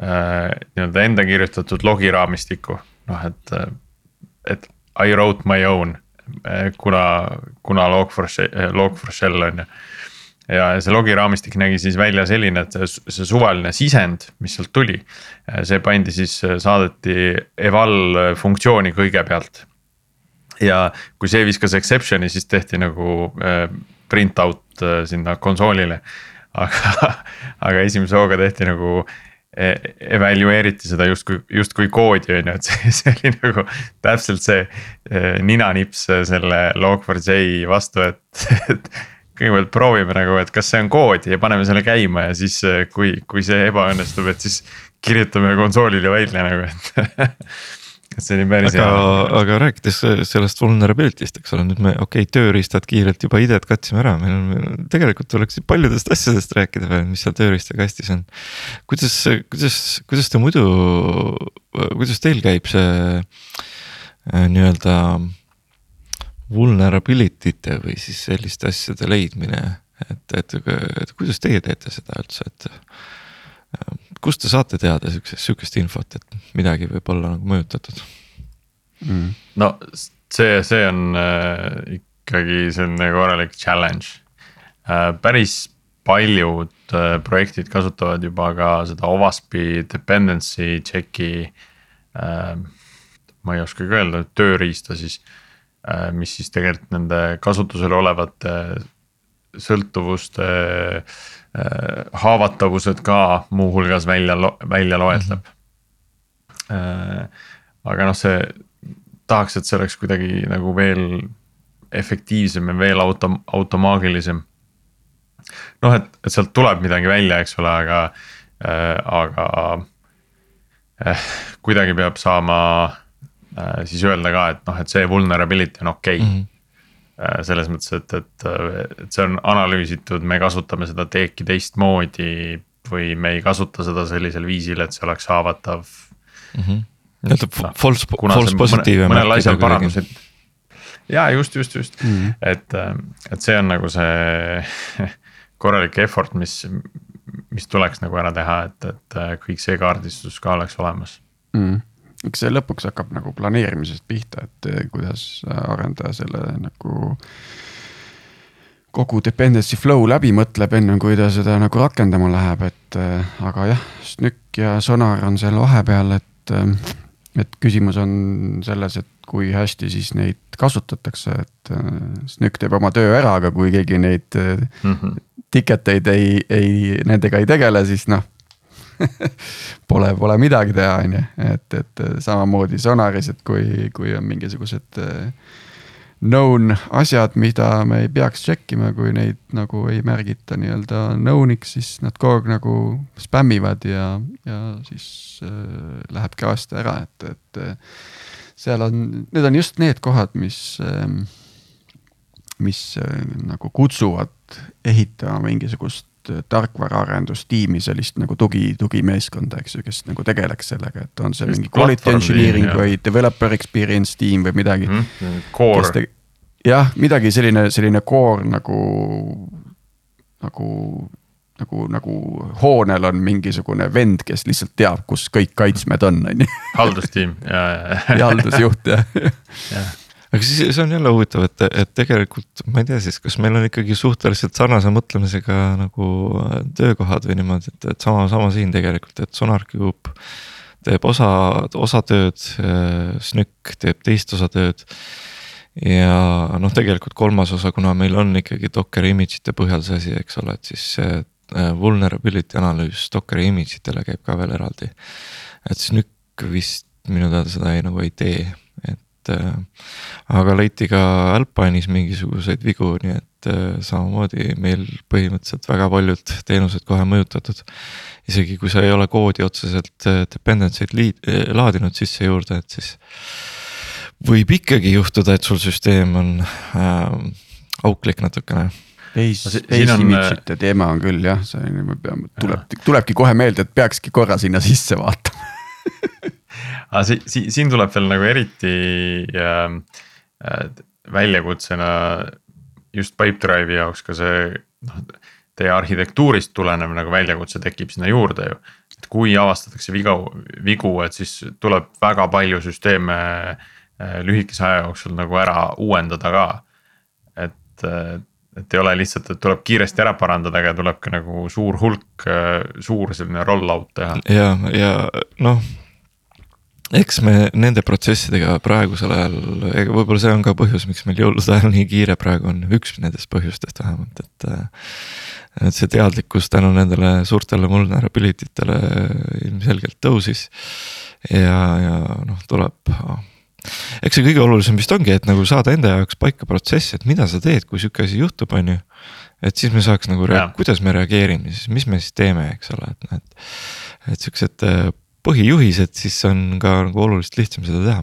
nii-öelda enda kirjutatud logiraamistikku, noh et, et I wrote my own. Äh, kuna, kuna Log4Shell, Log4Shell on ju. ja see logiraamistik nägi siis välja selline, et see, see suvaline sisend, mis sealt tuli. Äh, see pandi siis, saadeti eval funktsiooni kõigepealt. ja kui see viskas exception'i, siis tehti nagu print out sinna konsoolile aga, <laughs> aga esimese hooga tehti nagu evalueeriti seda justkui, justkui koodi on ju, et see, see oli nagu täpselt see e, ninanips selle Log4j vastu, et, et. kõigepealt proovime nagu, et kas see on kood ja paneme selle käima ja siis, kui, kui see ebaõnnestub, et siis kirjutame konsoolile välja nagu, et <laughs> see oli päris aga, hea. aga rääkides sellest vulnerability'st, eks ole, nüüd me okei okay,, tööriistad kiirelt juba IDE-d katsime ära, meil on, tegelikult tuleks paljudest asjadest rääkida veel, mis seal tööriistakastis on. kuidas, kuidas, kuidas te muidu, kuidas teil käib see äh, nii-öelda vulnerability te või siis selliste asjade leidmine, et, et, et kuidas teie teete seda üldse, et kust te saate teada siukest, sihukest infot, et midagi võib olla nagu mõjutatud mm.? no see, see on äh, ikkagi selline korralik challenge äh,. päris paljud äh, projektid kasutavad juba ka seda OWASP-i dependency check'i äh,. ma ei oskagi öelda, tööriista siis äh,, mis siis tegelikult nende kasutusel olevate sõltuvuste Äh, haavatavused ka muuhulgas välja, välja loetleb mm. -hmm. aga noh, see tahaks, et see oleks kuidagi nagu veel efektiivsem ja veel auto, automaagilisem. noh, et, et sealt tuleb midagi välja, eks ole, aga äh,, aga äh, kuidagi peab saama äh, siis öelda ka, et noh, et see vulnerability on okei okay. mm. -hmm Äh, selles mõttes, et, et, et see on analüüsitud, me kasutame seda teeki teistmoodi või me ei kasuta seda sellisel viisil, et see oleks haavatav mm. -hmm. nii-öelda no, false, false positiivne. mõnel asjal parandused. ja just, just, just mm, -hmm. et, et see on nagu see <laughs> korralik effort, mis, mis tuleks nagu ära teha, et, et kõik see kaardistus ka oleks olemas mm. -hmm eks see lõpuks hakkab nagu planeerimisest pihta, et eh, kuidas arendaja selle nagu kogu dependency flow läbi mõtleb, ennem kui ta seda nagu rakendama läheb, et äh, aga jah, SNÜK ja Sonar on seal vahepeal, et äh,. et küsimus on selles, et kui hästi siis neid kasutatakse, et äh, SNÜK teeb oma töö ära, aga kui keegi neid mm -hmm. ticket eid ei, ei, nendega ei tegele, siis noh <laughs> Pole, pole midagi teha, on ju, et, et samamoodi Sonaris, et kui, kui on mingisugused eh, known asjad, mida me ei peaks check ima, kui neid nagu ei märgita nii-öelda known'iks, siis nad kogu aeg nagu spämmivad ja, ja siis äh, lähebki aasta ära, et, et. seal on, need on just need kohad, mis, mis nagu kutsuvad ehitama mingisugust tarkvaraarendustiimi, sellist nagu tugi, tugimeeskonda, eks ju, kes nagu tegeleks sellega, et on see just mingi quality engineering jah. või developer experience tiim või midagi mm. -hmm. Core. jah, midagi selline, selline core nagu, nagu nagu, nagu hoonel on mingisugune vend, kes lihtsalt teab, kus kõik kaitsmed on, on ju. haldustiim ja, ja. <laughs> ja haldusjuht jah ja. Aga siis see on jälle huvitav, et, et tegelikult ma ei tea siis, kas meil on ikkagi suhteliselt sarnase mõtlemisega nagu töökohad või niimoodi, et, et sama, sama siin tegelikult, et SonarCube teeb osa, osa tööd, SNÜK teeb teist osa tööd ja noh, tegelikult kolmas osa, kuna meil on ikkagi Docker image'ite põhjal see asi, eks ole, et siis Äh, vulnerability analüüs Dockeri image itele käib ka veel eraldi. et SNÜK vist minu teada seda ei, nagu ei tee, et äh, aga leiti ka Alpine'is mingisuguseid vigu, nii et äh, samamoodi meil põhimõtteliselt väga paljud teenused kohe mõjutatud. isegi kui sa ei ole koodi otseselt äh, dependency eid liid, laadinud sisse juurde, et siis võib ikkagi juhtuda, et sul süsteem on äh, auklik natukene. Base, base image'ite teema on küll jah, see me peame, tuleb, tulebki kohe meelde, et peakski korra sinna sisse vaatama <laughs> aga si, si, siin tuleb veel nagu eriti äh, väljakutsena just Pipedrive'i jaoks ka see noh, teie arhitektuurist tulenev nagu väljakutse tekib sinna juurde ju. et kui avastatakse viga, vigu, et siis tuleb väga palju süsteeme äh, lühikese aja jooksul nagu ära uuendada ka. et äh, et ei ole lihtsalt, et tuleb kiiresti ära parandada, aga tuleb ka nagu suur hulk, suur selline roll-out teha. ja, ja noh eks me nende protsessidega praegusel ajal, ega võib-olla see on ka põhjus, miks meil jõulude ajal nii kiire praegu on, üks nendest põhjustest vähemalt, et. et see teadlikkus tänu nendele suurtele vulnerability tele ilmselgelt tõusis. ja, ja noh, tuleb eks see kõige olulisem vist ongi, et nagu saada enda jaoks paika protsess, et mida sa teed, kui sihuke asi juhtub, on ju. et siis me saaks nagu, kuidas me reageerime siis, mis me siis teeme, eks ole, et, et. et siuksed äh, põhijuhised, siis on ka nagu oluliselt lihtsam seda teha.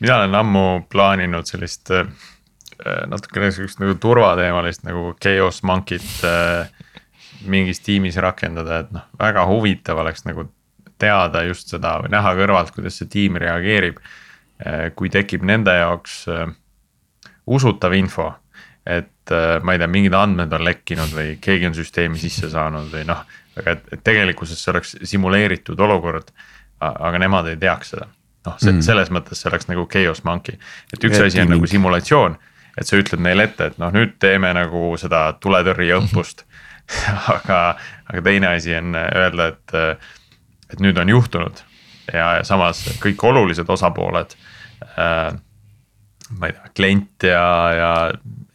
mina olen ammu plaaninud sellist äh, natukene sihukest nagu turvateemalist nagu chaos monkey't äh, mingis tiimis rakendada, et noh, väga huvitav oleks nagu teada just seda või näha kõrvalt, kuidas see tiim reageerib. Eh, kui tekib nende jaoks usutav info, et ma ei tea, mingid andmed on lekkinud või keegi on süsteemi sisse saanud või noh. Aga et, et tegelikkuses see oleks simuleeritud olukord, aga nemad ei teaks seda. noh, mm. selles mõttes see oleks nagu chaos monkey, et üks asi on nagu simulatsioon et sa ütled neile ette, et noh, nüüd teeme nagu seda tuletõrjeõppust <laughs> aga, aga teine asi on öelda, et et nüüd on juhtunud ja, ja samas kõik olulised osapooled äh,. ma ei tea, klient ja, ja,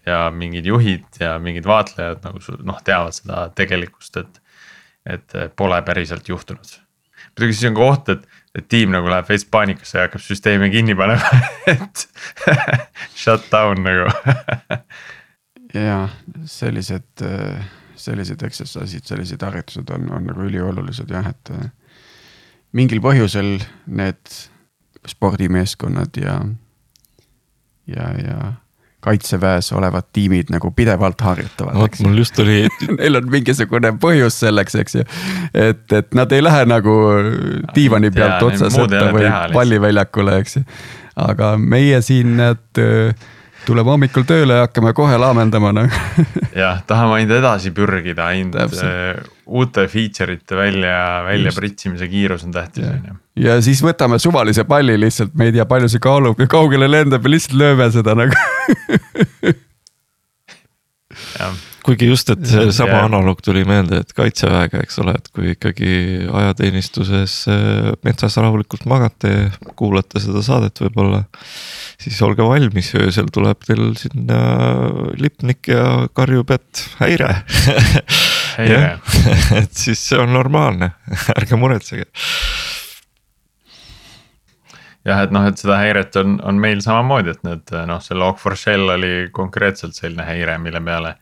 ja mingid juhid ja mingid vaatlejad nagu noh, teavad seda tegelikkust, et, et pole päriselt juhtunud. muidugi siis on ka oht, et, et tiim nagu läheb veits paanikasse ja hakkab süsteemi kinni panema <laughs> et <laughs> shut down nagu ja sellised, sellised exercise'id, sellised harjutused on, on nagu üliolulised jah, et mingil põhjusel need spordimeeskonnad ja, ja, ja kaitseväes olevad tiimid nagu pidevalt harjutavad. vot mul just oli <laughs> Neil on mingisugune põhjus selleks, eks ju. et, et nad ei lähe nagu diivani pealt otsa sõtta või palliväljakule, eks ju. aga meie siin need tuleb hommikul tööle ja hakkame kohe laamendama noh. <laughs> Jah, tahame ainult edasi pürgida, ainult äh, uute feature ite välja, välja pritsimise kiirus on tähtis on ju. ja siis võtame suvalise palli lihtsalt, me ei tea, palju see kaalub ja kaugele lendab ja lihtsalt lööme seda nagu. Kuigi just, et seesama analoog tuli meelde, et kaitseväega, eks ole, et kui ikkagi ajateenistuses äh, metsas rahulikult magate, kuulate seda saadet võib-olla. Siis olge valmis, öösel tuleb teil sinna lipnik ja karjub, et häire häire et siis see on normaalne, ärge muretsege jah, et noh, et seda häiret on, on meil samamoodi, et need noh, see Log4Shell oli konkreetselt selline häire, mille peale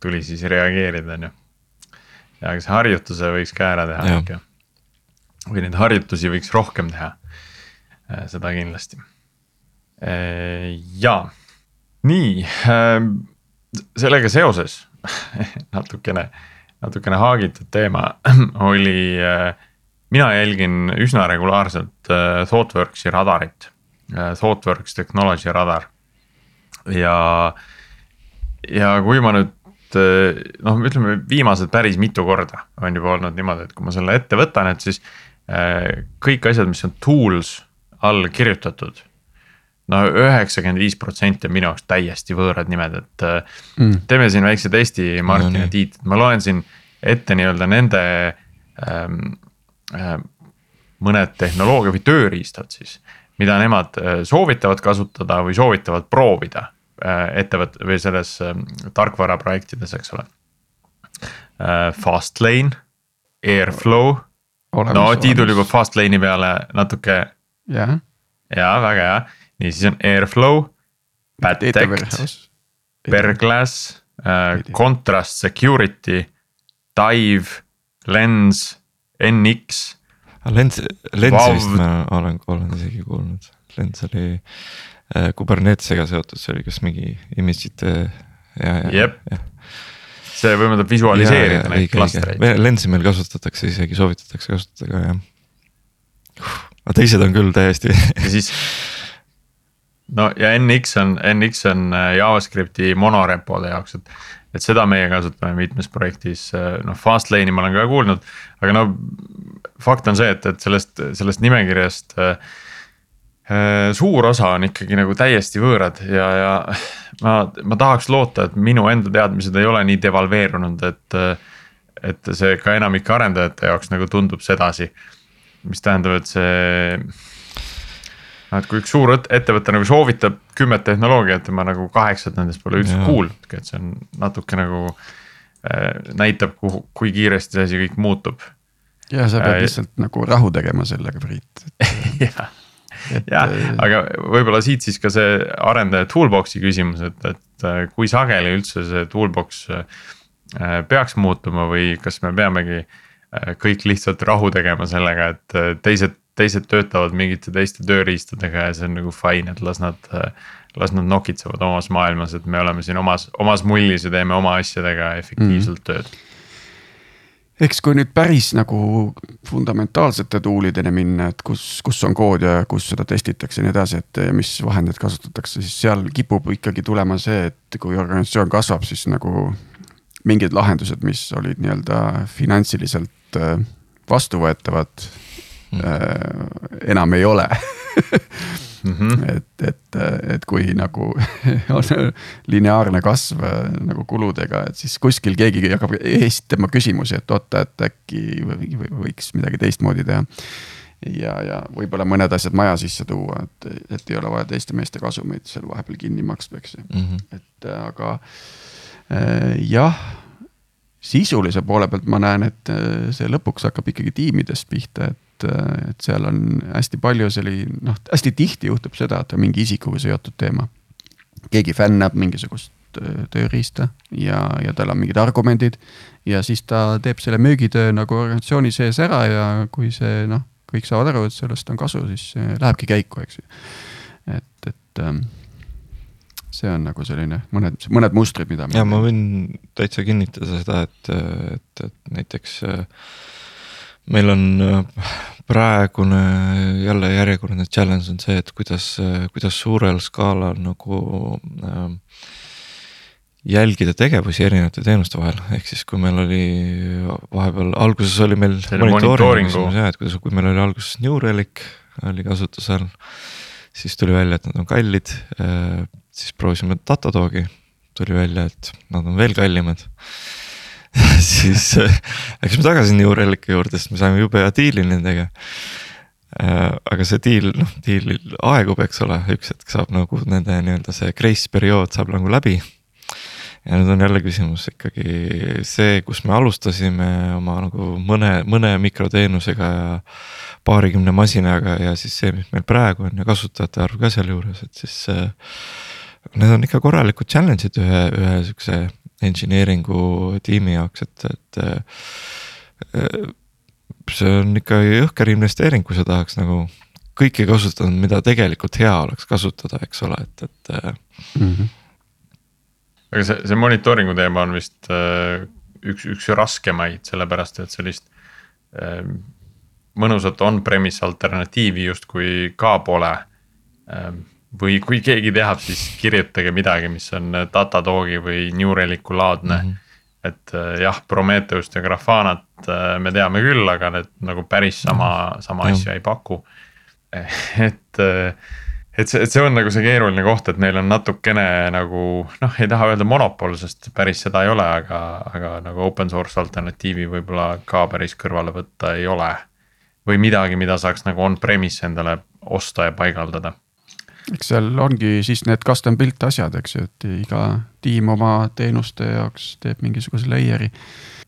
tuli siis reageerida, on ju. ja aga see harjutuse võiks ka ära teha ikka. või neid harjutusi võiks rohkem teha. seda kindlasti. Ja, nii sellega seoses <laughs> natukene, natukene haagitud teema <clears throat> oli, mina jälgin üsna regulaarselt ThoughtWorksi radarit, ThoughtWorks Technology radar. Ja, ja kui ma nüüd noh, ütleme viimased päris mitu korda on juba olnud niimoodi, et kui ma selle ette võtan, et siis äh, kõik asjad, mis on tools all kirjutatud no üheksakümmend viis protsenti on minu jaoks täiesti võõrad nimed, et mm. teeme siin väikse testi, Martin no, ja Tiit, ma loen siin ette nii-öelda nende ähm, äh, mõned tehnoloogia või tööriistad siis, mida nemad soovitavad kasutada või soovitavad proovida Äh, ettevõtte või selles ähm, tarkvaraprojektides, eks ole. Äh, Fastlane, Airflow, no Tiidul juba Fastlane'i peale natuke. jah. väga hea, nii siis on Airflow, Padtect, Berglass, äh, Contrast Security, Dive, Lens, NX. Lens, Lensi vist ma olen, olen isegi kuulnud, Lens oli Äh, Kubernetesega seotud, see oli kas mingi image'ite ja, ja. jep, see võimaldab visualiseerida ja, neid klastreid. Lensi meil kasutatakse isegi, soovitatakse kasutada ka jah. aga teised on küll täiesti ja siis. No ja NX on, NX on äh, JavaScripti monorepode jaoks, et, et seda meie kasutame mitmes projektis, äh, noh Fastlane'i ma olen ka kuulnud, aga no fakt on see, et, et sellest, sellest nimekirjast äh, Äh, suur osa on ikkagi nagu täiesti võõrad ja, ja ma, ma tahaks loota, et minu enda teadmised ei ole nii devalveerunud, et. et see ka enamike arendajate jaoks nagu tundub sedasi, mis tähendab, et see. Noh, et kui üks suur ettevõte nagu soovitab kümmet tehnoloogiat ja ma nagu kaheksat nendest pole üldse kuulnudki, et see on natuke nagu äh,. näitab, kuhu, kui kiiresti see asi kõik muutub. ja sa pead äh, lihtsalt nagu rahu tegema sellega, Priit <laughs> jah jah, äh, aga võib-olla siit siis ka see arendaja toolbox'i küsimus, et, et äh, kui sageli üldse see toolbox äh, peaks muutuma või kas me peamegi kõik lihtsalt rahu tegema sellega, et teised, teised töötavad mingite teiste tööriistadega ja see on nagu fine, et las nad. las nad nokitsevad omas maailmas, et me oleme siin omas, omas mullis ja teeme oma asjadega efektiivselt mm. tööd eks kui nüüd päris nagu fundamentaalsete tool'ideni minna, et kus, kus on kood ja kus seda testitakse ja nii edasi, et mis vahendeid kasutatakse, siis seal kipub ikkagi tulema see, et kui organisatsioon kasvab, siis nagu. mingid lahendused, mis olid nii-öelda finantsiliselt äh, vastuvõetavad mm. äh, enam ei ole mm. -hmm. et, et, et kui nagu <laughs> on lineaarne kasv nagu kuludega, et siis kuskil keegi hakkab esitama küsimusi, et oota, et äkki võiks midagi teistmoodi teha. ja, ja võib-olla mõned asjad maja sisse tuua, et, et ei ole vaja teiste meeste kasumeid seal vahepeal kinni maksta, eks ju mm, -hmm. et aga äh, jah sisulise poole pealt ma näen, et see lõpuks hakkab ikkagi tiimidest pihta, et et, et seal on hästi palju selli-, noh, hästi tihti juhtub seda, et on mingi isikuga seotud teema. keegi fännab mingisugust äh, tööriista ja, ja tal on mingid argumendid. ja siis ta teeb selle müügitöö nagu organisatsiooni sees ära ja kui see noh, kõik saavad aru, et sellest on kasu, siis lähebki käiku, eks ju. et, et ähm, see on nagu selline mõned, mõned mustrid, mida. ja ma võin täitsa kinnitada seda, et, et, et näiteks äh, meil on äh, praegune jälle järjekordne challenge on see, et kuidas, äh, kuidas suurel skaalal nagu äh, jälgida tegevusi erinevate teenuste vahel, ehk siis kui meil oli vahepeal alguses oli meil jah, et kuidas, kui meil oli alguses New Relic oli kasutusel. siis tuli välja, et nad on kallid, äh, siis proovisime Datadogi, tuli välja, et nad on veel kallimad <laughs> siis äh, läksime tagasi New Relic'i juurde, sest me saime jube hea diili nendega. Äh, aga see diil, noh diilil aegub, eks ole, üks hetk saab nagu nende nii-öelda see grace periood saab nagu läbi. ja nüüd on jälle küsimus ikkagi see, kus me alustasime oma nagu mõne, mõne mikroteenusega ja paarikümne masinaga ja siis see, mis meil praegu on ja kasutajate arv ka sealjuures, et siis äh, need on ikka korralikud challenge'id ühe, ühe siukse engineering'u tiimi jaoks, et, et. Äh, see on ikka jõhker investeering, kui sa tahaks nagu kõike kasutanud, mida tegelikult hea oleks kasutada, eks ole, et, et mm. -hmm. aga see, see monitooringu teema on vist äh, üks, üks raskemaid, sellepärast et sellist äh, mõnusat on-premise alternatiivi justkui ka pole äh, või kui keegi teab, siis kirjutage midagi, mis on Datadogi või New Relic'u laadne mm. -hmm. et jah, Prometheust ja Grafanat me teame küll, aga need nagu päris sama, sama mm -hmm. asja ei paku <laughs> et, et see, et see on nagu see keeruline koht, et neil on natukene nagu noh, ei taha öelda monopol, sest päris seda ei ole, aga, aga nagu open source alternatiivi võib-olla ka päris kõrvale võtta ei ole. või midagi, mida saaks nagu on-premise endale osta ja paigaldada eks seal ongi siis need custom built asjad, eks ju, et iga tiim oma teenuste jaoks teeb mingisuguse layer'i.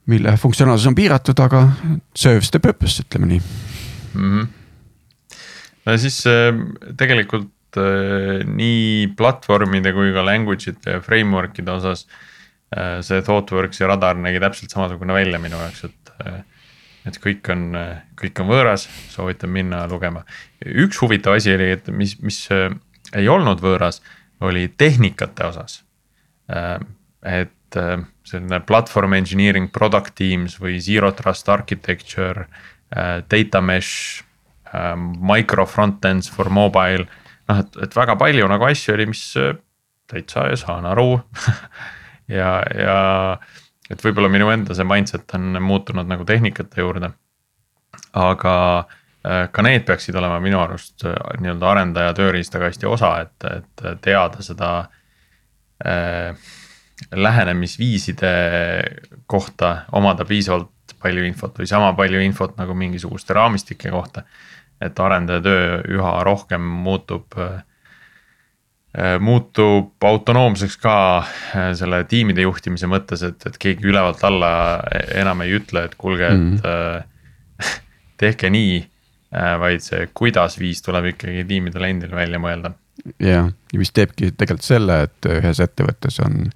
mille funktsionaalsus on piiratud, aga serves the purpose, ütleme nii mm. -hmm no siis äh, tegelikult äh, nii platvormide kui ka language ite ja framework'ide osas. Äh, see ThoughtWorks ja Radar nägi täpselt samasugune välja minu jaoks, et, et kõik on, kõik on võõras, soovitan minna lugema. üks huvitav asi oli, et mis, mis ei olnud võõras, oli tehnikate osas. et selline platvorm engineering product teams või zero trust architecture, data mesh micro front-ends for mobile. noh, et, et väga palju nagu asju oli, mis äh, täitsa saan aru <laughs> ja, ja et võib-olla minu enda see mindset on muutunud nagu tehnikate juurde. aga äh, ka need peaksid olema minu arust äh, nii-öelda arendaja tööriistakasti osa, et, et teada seda äh, lähenemisviiside kohta omada piisavalt palju infot või sama palju infot nagu mingisuguste raamistike kohta et arendaja töö üha rohkem muutub äh, muutub autonoomseks ka äh, selle tiimide juhtimise mõttes, et, et keegi ülevalt alla enam ei ütle, et kuulge, et mm -hmm. <laughs> tehke nii. Vaid see kuidas viis tuleb ikkagi tiimidel endil välja mõelda. jah, ja mis teebki tegelikult selle, et ühes ettevõttes on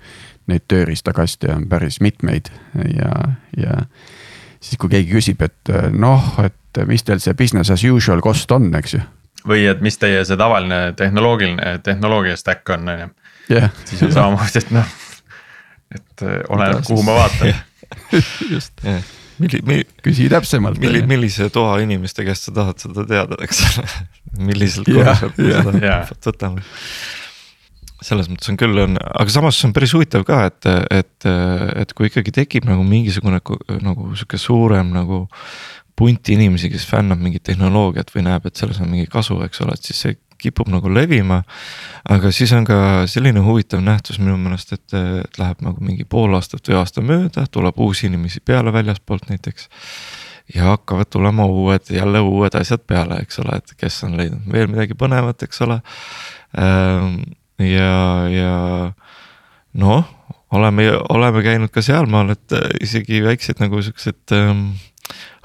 neid tööriistakaste on päris mitmeid ja, ja siis kui keegi küsib, et noh, et et mis teil see business as usual cost on, eks ju. või et mis teie see tavaline tehnoloogiline, tehnoloogia stack on, on ju. siis on samamoodi, et noh, et äh, oleneb, kuhu ma vaatan <laughs> just yeah milli-, mi-. küsi täpsemalt. milli-, millise toa inimeste käest sa tahad seda teada, eks ole <laughs> milliselt korruselt me seda infot võtame. selles mõttes on küll, on, aga samas see on päris huvitav ka, et, et, et kui ikkagi tekib nagu mingisugune nagu sihuke suurem nagu punti inimesi, kes fännab mingit tehnoloogiat või näeb, et selles on mingi kasu, eks ole, et siis see kipub nagu levima. aga siis on ka selline huvitav nähtus minu meelest, et, et läheb nagu mingi pool aastat või aasta mööda, tuleb uusi inimesi peale väljaspoolt näiteks. ja hakkavad tulema uued, jälle uued asjad peale, eks ole, et kes on leidnud veel midagi põnevat, eks ole. Ehm, ja, ja noh, oleme, oleme käinud ka sealmaal, et isegi väiksed nagu siuksed ähm,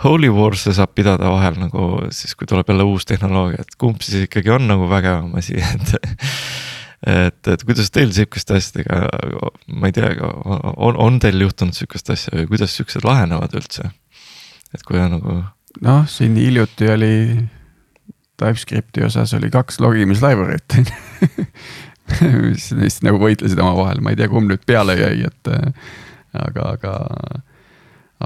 Holy Wars'e saab pidada vahel nagu siis, kui tuleb jälle uus tehnoloogia, et kumb siis ikkagi on nagu vägevam asi, <laughs> et. et, et kuidas teil sihukeste asjadega, ma ei tea, on, on teil juhtunud sihukest asja või kuidas siuksed lahenevad üldse? et kui on nagu. noh, siin hiljuti oli TypeScripti osas oli kaks logimis library't <laughs> mis neist nagu võitlesid omavahel, ma ei tea, kumb nüüd peale jäi, et aga, aga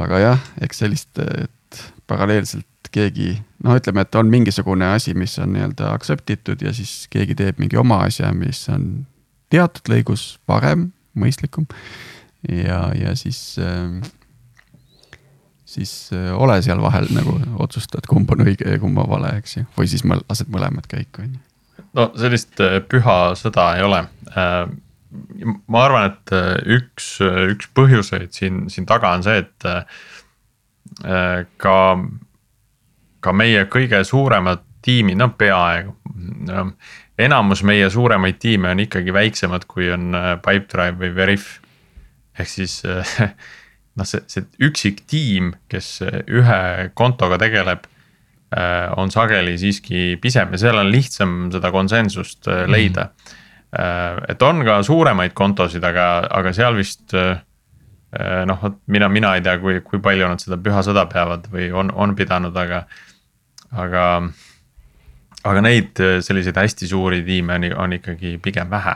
aga jah, eks sellist, et paralleelselt keegi noh, ütleme, et on mingisugune asi, mis on nii-öelda accept itud ja siis keegi teeb mingi oma asja, mis on teatud lõigus parem, mõistlikum. ja, ja siis äh,, siis äh, ole seal vahel nagu otsustad, kumb on õige ja kumb on vale, eks ju, või siis lased mõlemad käiku, on ju. no sellist äh, püha sõda ei ole ma arvan, et äh, üks, äh, üks põhjuseid siin, siin taga on see, et äh, ka, ka meie kõige suuremad tiimid, no peaaegu no,. enamus meie suuremaid tiime on ikkagi väiksemad, kui on Pipedrive või Veriff. ehk siis <laughs> noh, see, see üksik tiim, kes ühe kontoga tegeleb on sageli siiski pisem ja seal on lihtsam seda konsensust leida mm. -hmm et on ka suuremaid kontosid, aga, aga seal vist äh, noh, vot mina, mina ei tea, kui, kui palju nad seda püha sõda peavad või on, on pidanud, aga, aga. aga neid äh, selliseid hästi suuri tiime on, on ikkagi pigem vähe.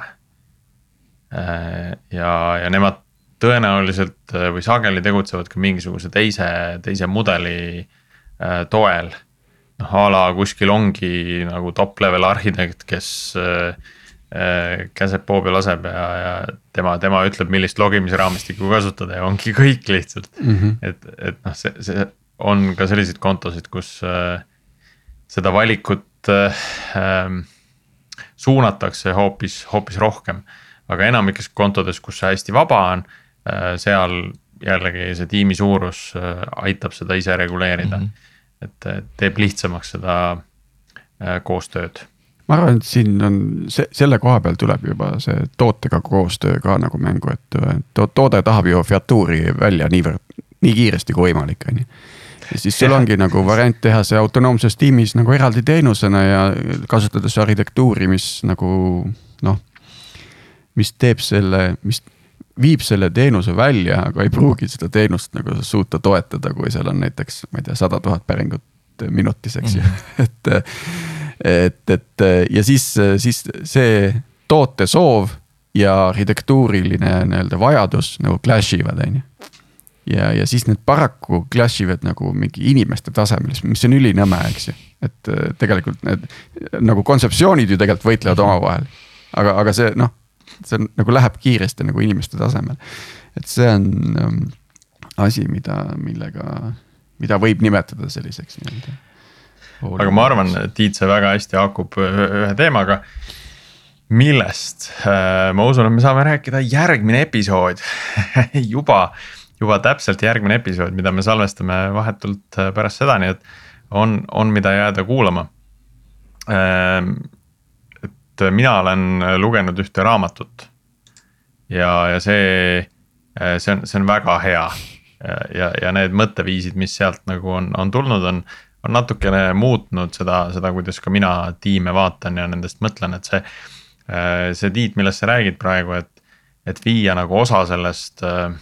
Äh, ja, ja nemad tõenäoliselt äh, või sageli tegutsevad ka mingisuguse teise, teise mudeli toel. noh a la kuskil ongi nagu top level arhitekt, kes käseb poo peal laseb ja, ja tema, tema ütleb, millist logimise raamistikku kasutada ja ongi kõik lihtsalt mm. -hmm. et, et noh, see, see on ka selliseid kontosid, kus äh, seda valikut äh, suunatakse hoopis, hoopis rohkem. aga enamikes kontodes, kus see hästi vaba on äh,, seal jällegi see tiimi suurus äh, aitab seda ise reguleerida mm. -hmm. et teeb lihtsamaks seda äh, koostööd ma arvan, et siin on see, selle koha peal tuleb juba see tootega koostöö ka nagu mängu, et to toode tahab ju featuuri välja niivõrd, nii kiiresti kui võimalik, on ju ja siis sul ongi nagu variant teha see autonoomses tiimis nagu eraldi teenusena ja kasutades arhitektuuri, mis nagu noh. mis teeb selle, mis viib selle teenuse välja, aga ei pruugi seda teenust nagu suuta toetada, kui seal on näiteks, ma ei tea, sada tuhat päringut minutis, eks ju mm, <laughs> et. Et, et ja siis, siis see toote soov ja arhitektuuriline nii-öelda vajadus nagu clash ivad, on ju ja, ja siis need paraku clash ivad nagu mingi inimeste tasemel, mis on ülinõme, eks ju. et äh, tegelikult need nagu kontseptsioonid ju tegelikult võitlevad omavahel. aga, aga see noh, see on nagu läheb kiiresti nagu inimeste tasemel. et see on um, asi, mida, millega, mida võib nimetada selliseks nii-öelda. Aga ma arvan, Tiit, see väga hästi haakub ühe teemaga millest äh, ma usun, et me saame rääkida järgmine episood <laughs> juba juba täpselt järgmine episood, mida me salvestame vahetult äh, pärast seda, nii et on, on, mida jääda kuulama. Et mina olen lugenud ühte raamatut ja, ja see, äh, see on, see on väga hea. ja, ja need mõtteviisid, mis sealt nagu on, on tulnud, on, on natukene muutnud seda, seda, kuidas ka mina tiime vaatan ja nendest mõtlen, et see. Äh, see Tiit, millest sa räägid praegu, et, et viia nagu osa sellest äh,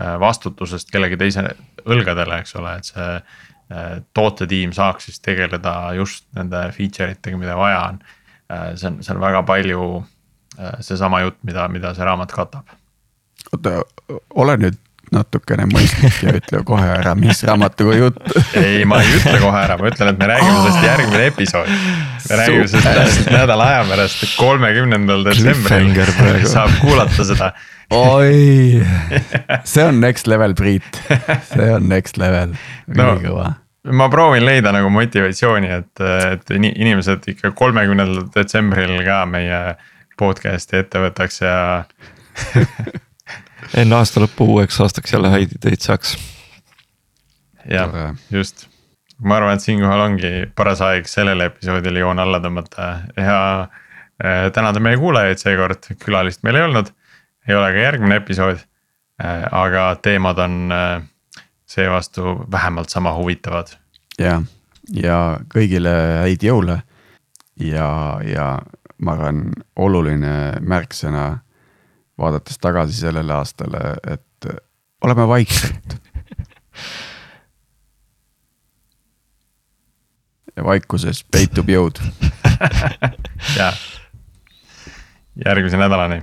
Äh, vastutusest kellegi teise õlgadele, eks ole, et see tootetiim saaks siis tegeleda just nende feature itega, mida vaja on. See on, see on väga palju seesama jutt, mida, mida see raamat katab. oota, ole nüüd natukene mõistlik ja ütle kohe ära, mis <laughs> raamatuga jutt. ei, ma ei ütle kohe ära, ma ütlen, et me räägime sellest järgmine episood. me räägime sellest nädala aja pärast, kolmekümnendal detsembril. Saab kuulata seda. Oi, <laughs> see on next level, Priit, see on next level, ülikõva no ma proovin leida nagu motivatsiooni, et, et inimesed ikka kolmekümnendal detsembril ka meie podcast'i ette võtaks ja <laughs> enne aasta lõppu uueks aastaks jälle häid ideid saaks. jah, just, ma arvan, et siinkohal ongi paras aeg sellele episoodile joon alla tõmmata ja äh, tänada meie kuulajaid seekord, külalist meil ei olnud ei ole ka järgmine episood. Äh, aga teemad on äh, seevastu vähemalt sama huvitavad. ja, ja kõigile häid jõule. ja, ja ma arvan, oluline märksõna vaadates tagasi sellele aastale, et oleme vaikselt. Ja vaikuses peitub jõud. <laughs> Ja, järgmise nädalani